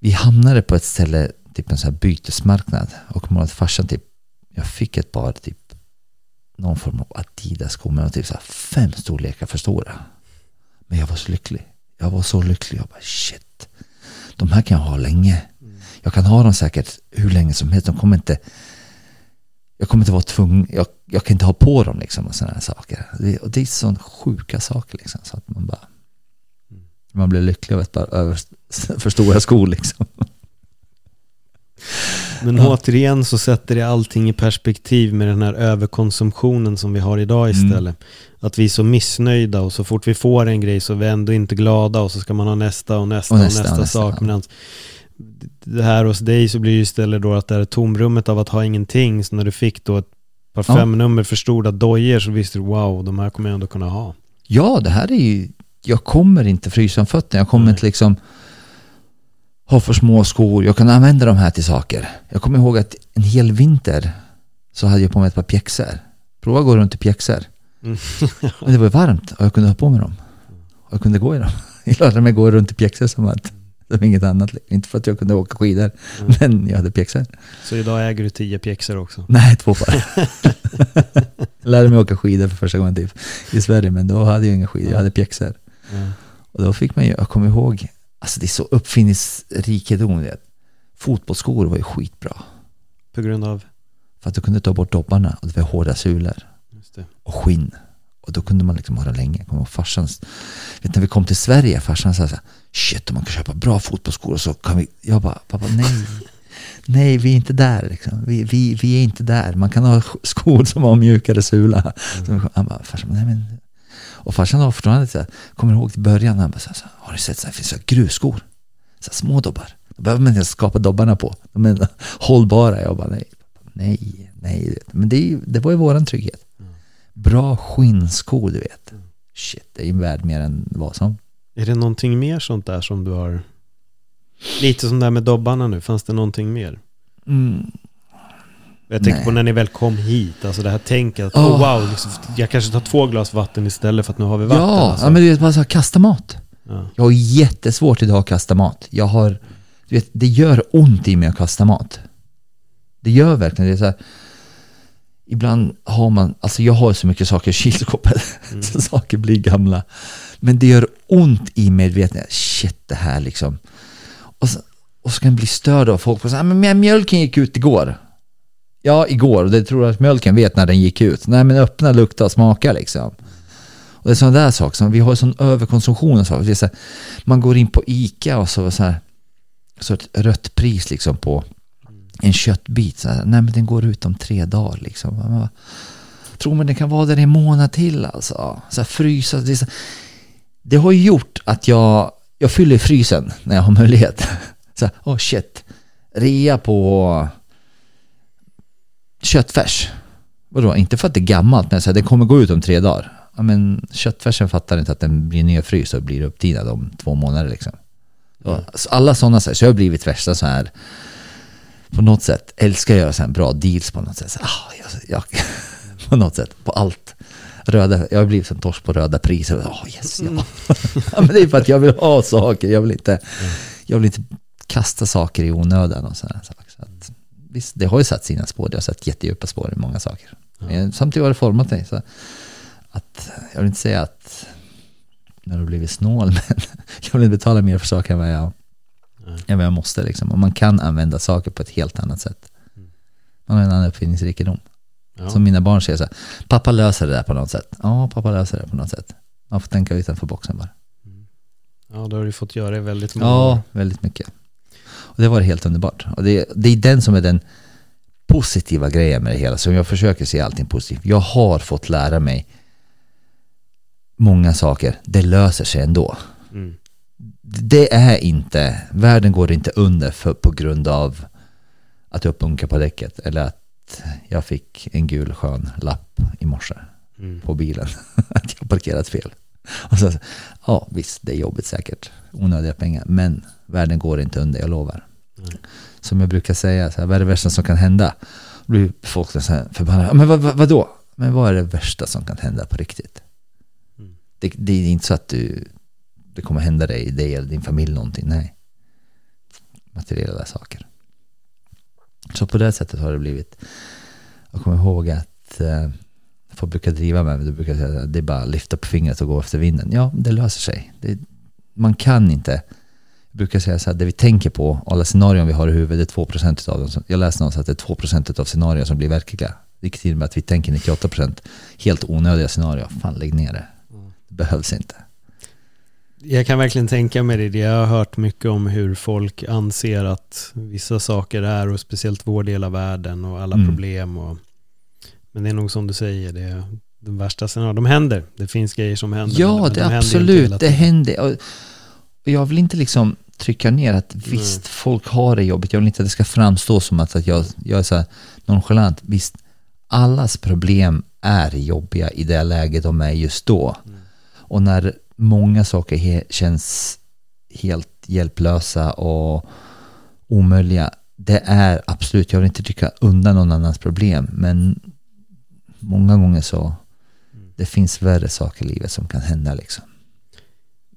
Vi hamnade på ett ställe, typ en sån här bytesmarknad. Och att farsan typ, jag fick ett par typ någon form av Adidas-skor, var typ så här fem storlekar för stora. Men jag var så lycklig. Jag var så lycklig. Jag bara shit. De här kan jag ha länge. Jag kan ha dem säkert hur länge som helst. De kommer inte... Jag kommer inte vara tvungen... Jag, jag kan inte ha på dem liksom och sådana här saker. Det, och det är sådana sjuka saker liksom. Så att man bara... Man blir lycklig av ett par över, för stora skor liksom. Men Ja. återigen så sätter det allting i perspektiv med den här överkonsumtionen som vi har idag Mm. istället. Att vi är så missnöjda och så fort vi får en grej så är vi ändå inte glada och så ska man ha nästa och nästa och Och nästa, nästa och nästa, sak. ja. Det här hos dig så blir det ju istället då att det här tomrummet av att ha ingenting, så när du fick då ett par Ja. fem nummer för stora dojor så visste du wow, de här kommer jag ändå kunna ha. Ja, det här är ju... Jag kommer inte frysa om fötterna. Jag kommer Nej. inte liksom ha för små skor. Jag kan använda de här till saker. Jag kommer ihåg att en hel vinter så hade jag på mig ett par pjäxor. Prova att gå runt i pjäxor. Mm. Men det var ju varmt och jag kunde ha på mig dem. Och jag kunde gå i dem. Jag lärde mig gå runt i pjäxor som att som inget annat. Inte för att jag kunde åka skidor, Mm. men jag hade pjäxor. Så idag äger du tio pjäxor också. Nej, två par. jag lärde mig åka skidor för första gången typ, i Sverige, men då hade jag inga skidor, jag hade pjäxor. Ja. Och då fick man ju, jag kommer ihåg, alltså det är så uppfinningsrikedom. Fotbollsskor var ju skitbra. På grund av, För att du kunde ta bort dobbarna och det var hårda sulor och skinn. Och då kunde man liksom ha det länge. Kommer ihåg farsans, vet, när vi kom till Sverige, farsan sa så här, shit om man kan köpa bra fotbollsskor och så kan vi, jag bara, pappa nej. Nej, vi är inte där. Liksom. Vi, vi, vi är inte där. Man kan ha skor som har mjukare sula. Så han bara, farsan, nej men. Och farsan var fortfarande så här, kommer ihåg till början, han bara, så här, så här, har du sett så här, finns det så här grusskor? Så här, små dobbar. Då behöver man inte skapa dobbarna på. De är hållbara. Jag bara, nej, nej, nej. Men det, det var ju våran trygghet. Bra skinnskor, du vet. Shit, det är ju värd mer än vad som. Är det någonting mer sånt där som du har? Lite som det här med dobbarna nu, fanns det någonting mer? Mm. Jag tänker Nej. på när ni väl kom hit, alltså det här tänket att oh, wow, liksom, jag kanske tar två glas vatten istället för att nu har vi vatten. Ja, alltså. ja, men du vet, bara så här, kasta mat. ja. Jag har jättesvårt idag att kasta mat. Jag har, du vet, det gör ont i mig att kasta mat. Det gör verkligen det. Är så här, ibland har man, alltså jag har så mycket saker i kylskåpet, så saker blir gamla. Men det gör ont i medvetenhet. Shit, det här liksom. Och så, och så kan jag bli störd av folk och säga, men mjölken gick ut igår. Ja, igår. Det tror jag att mjölken vet när den gick ut. Nej, men öppna, lukta och smaka liksom. Och det är sådana där saker. Som, vi har sån överkonsumtion och så. Så här, man går in på ICA och så, så, här, så ett rött pris liksom på en köttbit. Så här, nej, men den går ut om tre dagar liksom. Man bara, tror man det kan vara där en månad till alltså. Så här, frysa. Det, är så, det har gjort att jag, jag fyller frysen när jag har möjlighet. Så här, oh shit. Rea på köttfärs. Vadå, inte för att det är gammalt, men så här, det kommer gå ut om tre dagar. Ja, men köttfärsen fattar inte att den blir nedfryst och blir upptinad om två månader liksom. Och alla sådana så, här, så jag har blivit värsta så här på något sätt älskar göra så här bra deals på något sätt. Så, ah, jag, jag, på något sätt, på allt. Röda, jag har blivit som torsk på röda priser. Oh, yes, ja. ja, men det är för att jag vill ha saker. Jag vill inte, jag vill inte kasta saker i onödan och sådana saker. Så att, visst, det har ju satt sina spår. Det har satt jättedjupa spår i många saker. Men samtidigt har det format mig. Så att, jag vill inte säga att när du har blivit snål, men jag vill inte betala mer för saker än vad jag, än vad jag måste. Liksom. Och man kan använda saker på ett helt annat sätt. Man har en annan uppfinningsrikedom. Ja. Som mina barn säger så här, pappa löser det där på något sätt. Ja, pappa löser det på något sätt. Man får tänka utanför boxen bara. Ja, då har du fått göra det väldigt många Ja, år. väldigt mycket. Och det var helt underbart. Och det, det är den som är den positiva grejen med det hela. Så jag försöker se allting positivt. Jag har fått lära mig många saker. Det löser sig ändå. Mm. Det är inte, världen går inte under för, på grund av att jag punkar på däcket. Eller att jag fick en gul skön lapp i morse Mm. på bilen. att jag parkerat fel. Och så, ja visst, det är jobbigt säkert. Onödiga pengar. Men världen går inte under, jag lovar. Som jag brukar säga, så här, vad är det värsta som kan hända? Då blir folk så här förbannade. "Ja, Men vad, vad, vadå? Men vad är det värsta som kan hända på riktigt? Det, det är inte så att du, det kommer hända dig, dig eller din familj någonting. Nej. Materiella saker. Så på det sättet har det blivit. Jag kommer ihåg att eh, folk brukar driva med mig. Du brukar säga att det är bara att lyfta på fingret och gå efter vinden. Ja, det löser sig. Det, man kan inte. Jag brukar säga så här, det vi tänker på, alla scenarion vi har i huvudet, det är 2% av dem. Jag läste någonstans att det är 2% av scenarion som blir verkliga. Vilket innebär att vi tänker 98% helt onödiga scenarion. Fan, lägg ner det. Det behövs inte. Jag kan verkligen tänka mig det. Jag har hört mycket om hur folk anser att vissa saker är, och speciellt vår del av världen och alla Mm. problem. Och, men det är nog som du säger, det är de värsta scenarierna. De händer. Det finns grejer som händer. Ja, det de händer absolut. hela Det händer. Jag vill inte liksom trycka ner att visst, folk har det jobbigt. Jag vill inte att det ska framstå som att, att jag, jag är så här nonchalant. Visst, allas problem är jobbiga i det läge de är just då. Och när många saker he, känns helt hjälplösa och omöjliga. Det är absolut, jag vill inte trycka undan någon annans problem. Men många gånger så det finns värre saker i livet som kan hända liksom.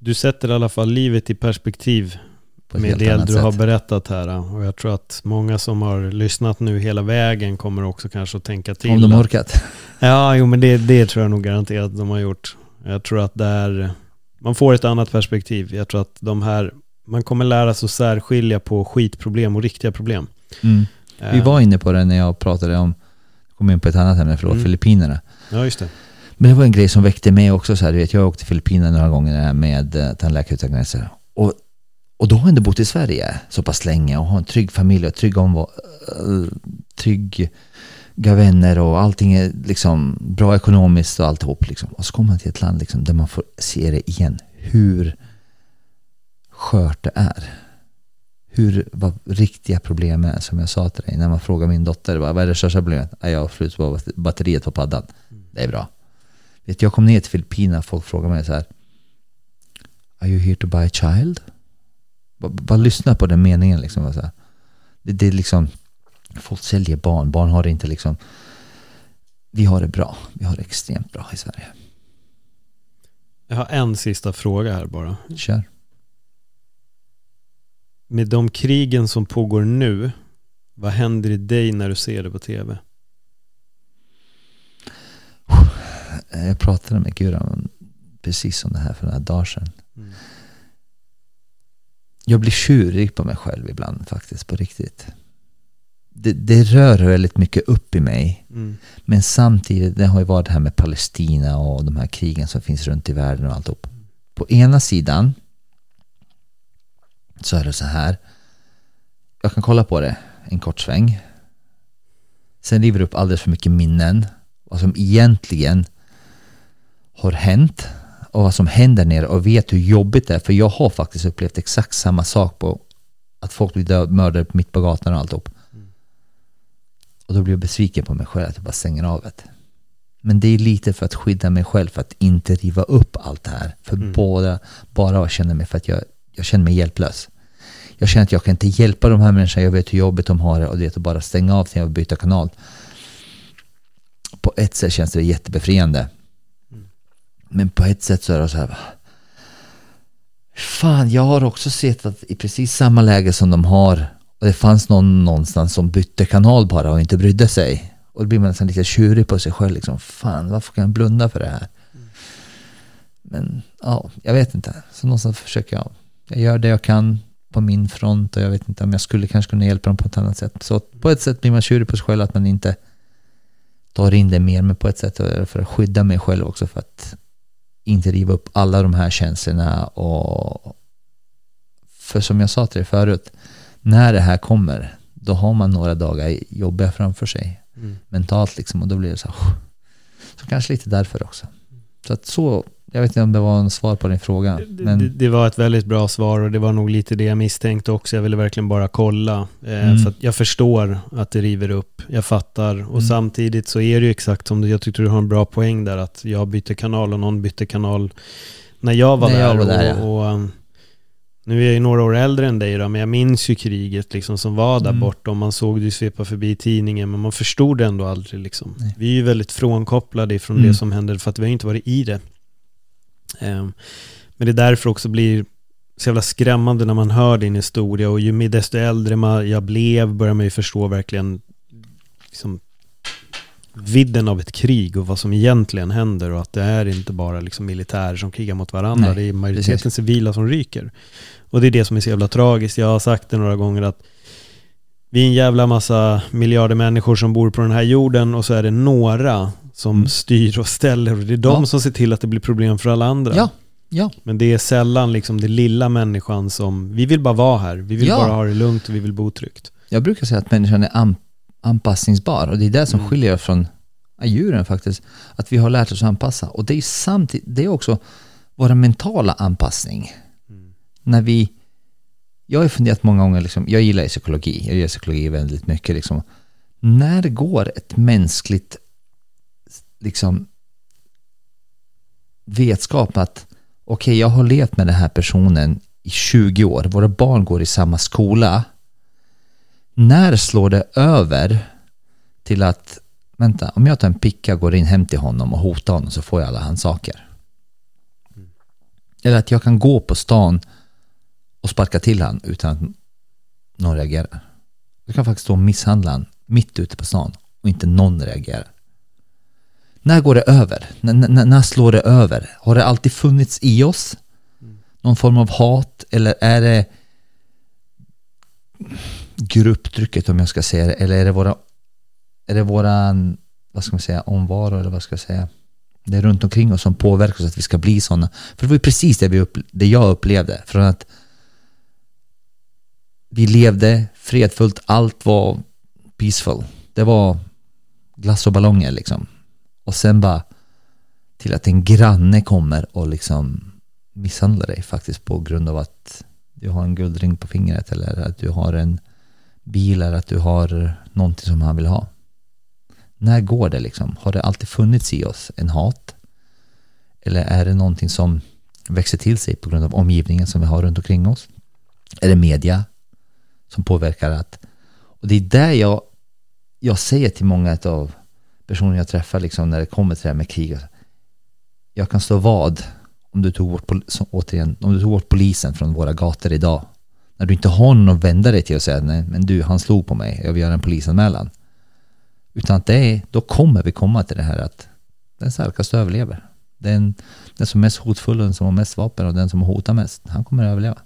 Du sätter i alla fall livet i perspektiv med det du har sätt. berättat här. Och jag tror att många som har lyssnat nu hela vägen kommer också kanske att tänka till. Om de orkat. Ja, jo men det, det tror jag nog garanterat de har gjort. Jag tror att där man får ett annat perspektiv. Jag tror att de här, man kommer lära sig att särskilja på skitproblem och riktiga problem. Mm. Vi Eh, var inne på det när jag pratade om, kom in på ett annat ämne, förlåt, Mm. Filippinerna. Ja, just det. Men det var en grej som väckte mig också. Så här, du vet, jag har åkt till Filippinerna några gånger med eh, Tandläkare utan gränser. Och, och då har jag ändå bott i Sverige så pass länge och har en trygg familj och trygg omvå- eh, trygga vänner och allting är liksom bra ekonomiskt och alltihop. Liksom. Och så kommer man till ett land liksom, där man får se det igen. Hur skört det är. Hur, vad riktiga problem är. Som jag sa till dig när man frågar min dotter. Vad är det största problemet? "Ja, Jag har flyttat på batteriet på paddan. Det är bra. Vet, jag kom ner till Filippinerna och folk frågar mig så här. Are you here to buy a child? Bara, bara lyssna på den meningen liksom. Så här. Det, det är liksom, folk säljer barn. Barn har det inte liksom. Vi har det bra. Vi har det extremt bra i Sverige. Jag har en sista fråga här bara. Kör. Med de krigen som pågår nu, vad händer i dig när du ser det på tv? Eh, Jag pratade med Guran precis om det här för några dagar sedan. Jag blir tjurig på mig själv ibland faktiskt, på riktigt. Det, det rör väldigt mycket upp i mig. Mm. Men samtidigt, det har ju varit det här med Palestina och de här krigen som finns runt i världen och alltihop. På ena sidan så är det så här. Jag kan kolla på det en kort sväng. Sen river det upp alldeles för mycket minnen. Vad som egentligen har hänt och vad som händer nere och vet hur jobbigt det är. För jag har faktiskt upplevt exakt samma sak på att folk blir död, mördade mitt på gatan och alltihop. Och då blir jag besviken på mig själv att jag bara stänger av det. Men det är lite för att skydda mig själv för att inte riva upp allt det här. För båda, bara att känna mig för att jag, jag känner mig hjälplös. Jag känner att jag kan inte hjälpa de här människorna, jag vet hur jobbigt de har det och det är att bara stänga av till och byta kanal. På ett sätt känns det jättebefriande. Men på ett sätt så är det så här, va, fan jag har också sett att i precis samma läge som de har och det fanns någon någonstans som bytte kanal bara och inte brydde sig. Och då blir man nästan lite tjurig på sig själv liksom, fan varför kan jag blunda för det här? Men ja, jag vet inte. Så någonstans försöker jag, jag gör det jag kan på min front och jag vet inte om jag skulle kanske kunna hjälpa dem på ett annat sätt. Så på ett sätt blir man tjurig på sig själv att man inte tar in det mer, men på ett sätt är det för att skydda mig själv också för att inte riva upp alla de här känslorna och för som jag sa till dig förut, när det här kommer, då har man några dagar jobbiga framför sig mentalt liksom och då blir det så här, så kanske lite därför också. Så att så, jag vet inte om det var en svar på din fråga, men det, det var ett väldigt bra svar och det var nog lite det jag misstänkte också. Jag ville verkligen bara kolla. Eh, Mm. För jag förstår att det river upp. Jag fattar. Och Mm. samtidigt så är det ju exakt som du, jag tyckte du har en bra poäng där. Att jag bytte kanal och någon bytte kanal när jag var När där. jag var där, och, ja. och, um, nu är jag ju några år äldre än dig då, men jag minns ju kriget liksom som var där Mm. borta. Och man såg det ju svepa förbi tidningen, men man förstod det ändå aldrig. Liksom. Nej. Vi är ju väldigt frånkopplade ifrån Mm. det som hände, för att vi har inte varit i det. Ehm, men det är därför också blir så jävla skrämmande när man hör din historia och ju desto äldre man, jag blev börjar man ju förstå verkligen liksom, vidden av ett krig och vad som egentligen händer och att det är inte bara liksom militärer som krigar mot varandra, Nej, det är majoriteten precis. civila som ryker. Och det är det som är så jävla tragiskt. Jag har sagt det några gånger att vi är en jävla massa miljarder människor som bor på den här jorden och så är det några som Mm. styr och ställer och det är de Ja. som ser till att det blir problem för alla andra. ja, ja, Men det är sällan liksom det lilla människan som, vi vill bara vara här, vi vill Ja. bara ha det lugnt och vi vill bo tryggt. jag brukar säga att människan är an, anpassningsbar och det är det som Mm. skiljer oss från djuren faktiskt. Att vi har lärt oss att anpassa och det är samtidigt, det är också vår mentala anpassning. När vi, jag har funderat många gånger, liksom, jag gillar psykologi, jag gillar psykologi väldigt mycket liksom. När går ett mänskligt liksom vetskap att okej, jag har levt med den här personen i 20 år, våra barn går i samma skola. När slår det över till att, vänta, om jag tar en picka och går in hem till honom och hotar honom så får jag alla hans saker. Eller att jag kan gå på stan och sparka till han utan att någon reagerar. Jag kan faktiskt stå och misshandla han mitt ute på stan och inte någon reagerar. När går det över? N- när slår det över? Har det alltid funnits i oss? Någon form av hat? Eller är det grupptrycket om jag ska säga det? Eller är det våra, är det våran, vad ska man säga, omvaro eller vad ska jag säga? Det är runt omkring oss som påverkar oss att vi ska bli sådana. För det var ju precis det, vi upp, det jag upplevde. Från att vi levde fredfullt, allt var peaceful. Det var glass och ballonger liksom. Och sen bara till att en granne kommer och liksom misshandlar dig faktiskt på grund av att du har en guldring på fingret eller att du har en bil eller att du har någonting som han vill ha. När går det liksom? Har det alltid funnits i oss en hat? Eller är det någonting som växer till sig på grund av omgivningen som vi har runt omkring oss? Är det media som påverkar att... Och det är där jag, jag säger till många av personer jag träffar liksom när det kommer till det här med krig. Jag kan stå vad om du tog bort, återigen, om du tog bort polisen från våra gator idag. När du inte har någon att vända dig till och säga nej men du han slog på mig, jag vill göra en polisanmälan. Utan att det är, då kommer vi komma till det här att Den starkaste överlever. Den, den som är mest hotfull och den som har mest vapen och den som hotar mest, han kommer att överleva.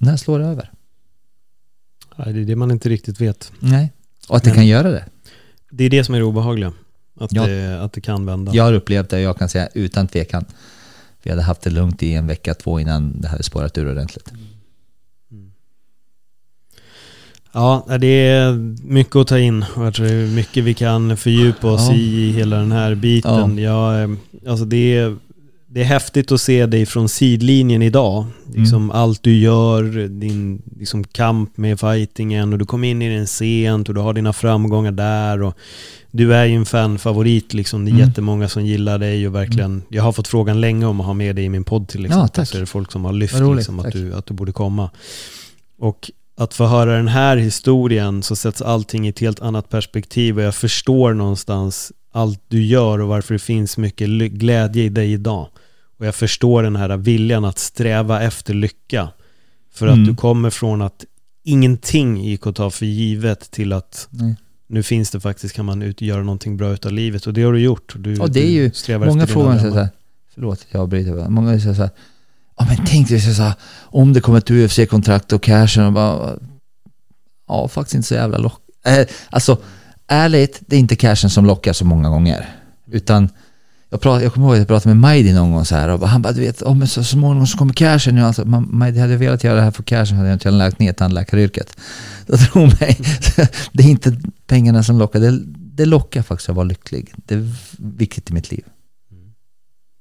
När slår det över? Ja, det är det man inte riktigt vet. Nej. Och att det Men- kan göra det. Det är det som är det obehagliga. Att, Ja. det, att det kan vända. Jag har upplevt det och jag kan säga utan tvekan. Vi hade haft det lugnt i en vecka, två innan det hade spårat ur ordentligt. Ja, det är mycket att ta in och jag tror det är mycket vi kan fördjupa oss Ja. i hela den här biten. Ja. Jag, alltså det, är, det är häftigt att se dig från sidlinjen idag. Liksom Allt du gör, din liksom kamp med fightingen och du kom in i den sent och du har dina framgångar där. Och du är ju en fanfavorit liksom. Det är Mm. jättemånga som gillar dig och verkligen, jag har fått frågan länge om att ha med dig i min podd till exempel. tack. Så är det folk som har lyft roligt, liksom, att, tack. du, att du borde komma. Och att få höra den här historien så sätts allting i ett helt annat perspektiv och jag förstår någonstans allt du gör och varför det finns mycket glädje i dig idag. Och jag förstår den här viljan att sträva efter lycka. För att Mm. du kommer från att ingenting gick att ta för givet till att Nej. nu finns det faktiskt, kan man ut, göra någonting bra utav livet. Och det har du gjort. Du, Och det är ju, många frågar sig så här, förlåt jag avbryter, många säger så här, ja men tänk dig så här, om det kommer ett UFC-kontrakt och cashen och bara, ja faktiskt inte så jävla lock. Eh, alltså, ärligt, det är inte cashen som lockar så många gånger, utan jag, prat, jag kommer ihåg att jag pratade med Majdi någon gång så här och han bara, du vet, oh, men så småningom så kommer cashen. Ja, alltså, man, Majdi, hade jag velat göra det här för cashen hade jag inte lagt ner tandläkaryrket. Så tro mig, det är inte pengarna som lockar, det, det lockar faktiskt att vara lycklig. Det är viktigt i mitt liv.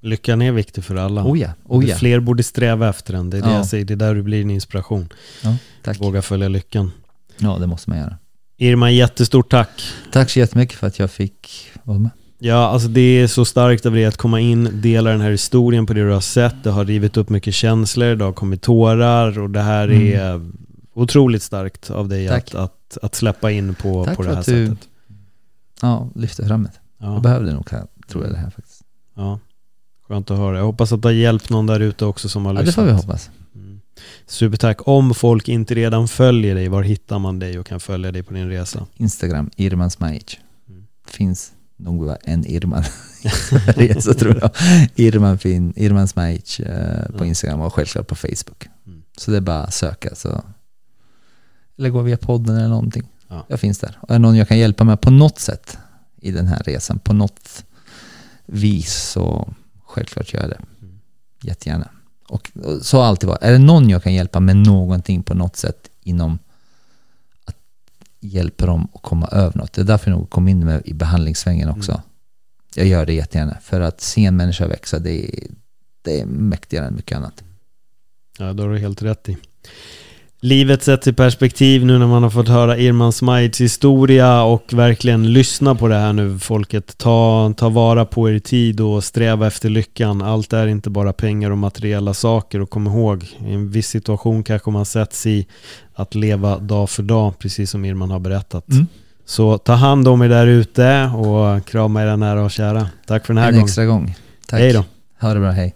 Lyckan är viktig för alla. Oh ja, oh ja. Fler borde sträva efter den. Det är det Ja. jag säger. Det är där du blir en inspiration. ja tack. Våga följa lyckan. Ja, det måste man göra. Irma, jättestort tack. Tack så jättemycket för att jag fick vara med. Ja, alltså det är så starkt av dig att komma in, dela den här historien på det du har sett. Det har rivit upp mycket känslor, det har kommit tårar och det här Mm. är otroligt starkt av dig att, att, att släppa in på, Tack på det här att du- sättet. Ja, lyfte fram det. Ja. Jag behövde nog, tror jag, det här faktiskt. Ja, skönt att höra. Jag hoppas att det har hjälpt någon där ute också som har Ja, det lyssnat. får vi hoppas. Mm. Supertack. Om folk inte redan följer dig, var hittar man dig och kan följa dig på din resa? Instagram, Irman Smajic. Mm. Finns nog bara en Irman resa tror jag. Irman, fin, Irman Smajic eh, på. Instagram och självklart på Facebook. Mm. Så det är bara att söka. Så. Eller gå via podden eller någonting. Ja. Jag finns där. Och är det någon jag kan hjälpa med på något sätt i den här resan, på något vis, så självklart gör jag det. Mm. Jättegärna. Och, och så har alltid varit. Är det någon jag kan hjälpa med någonting på något sätt inom hjälpa dem att komma över något. Det är därför jag nog kom in med i behandlingssvängen också. Mm. Jag gör det jättegärna. För att se en människa växa, det är, det är mäktigare än mycket annat. Ja, då har du helt rätt i. Livet sätts i perspektiv nu när man har fått höra Irman Smajids historia och verkligen lyssna på det här nu folket. Ta, ta vara på er tid och sträva efter lyckan. Allt är inte bara pengar och materiella saker och kom ihåg, i en viss situation kanske man sätts i att leva dag för dag, precis som Irman har berättat. Mm. Så ta hand om er där ute och krama era nära och kära. Tack för den här En gången. extra gång. Tack. Hej då. Ha det bra, hej.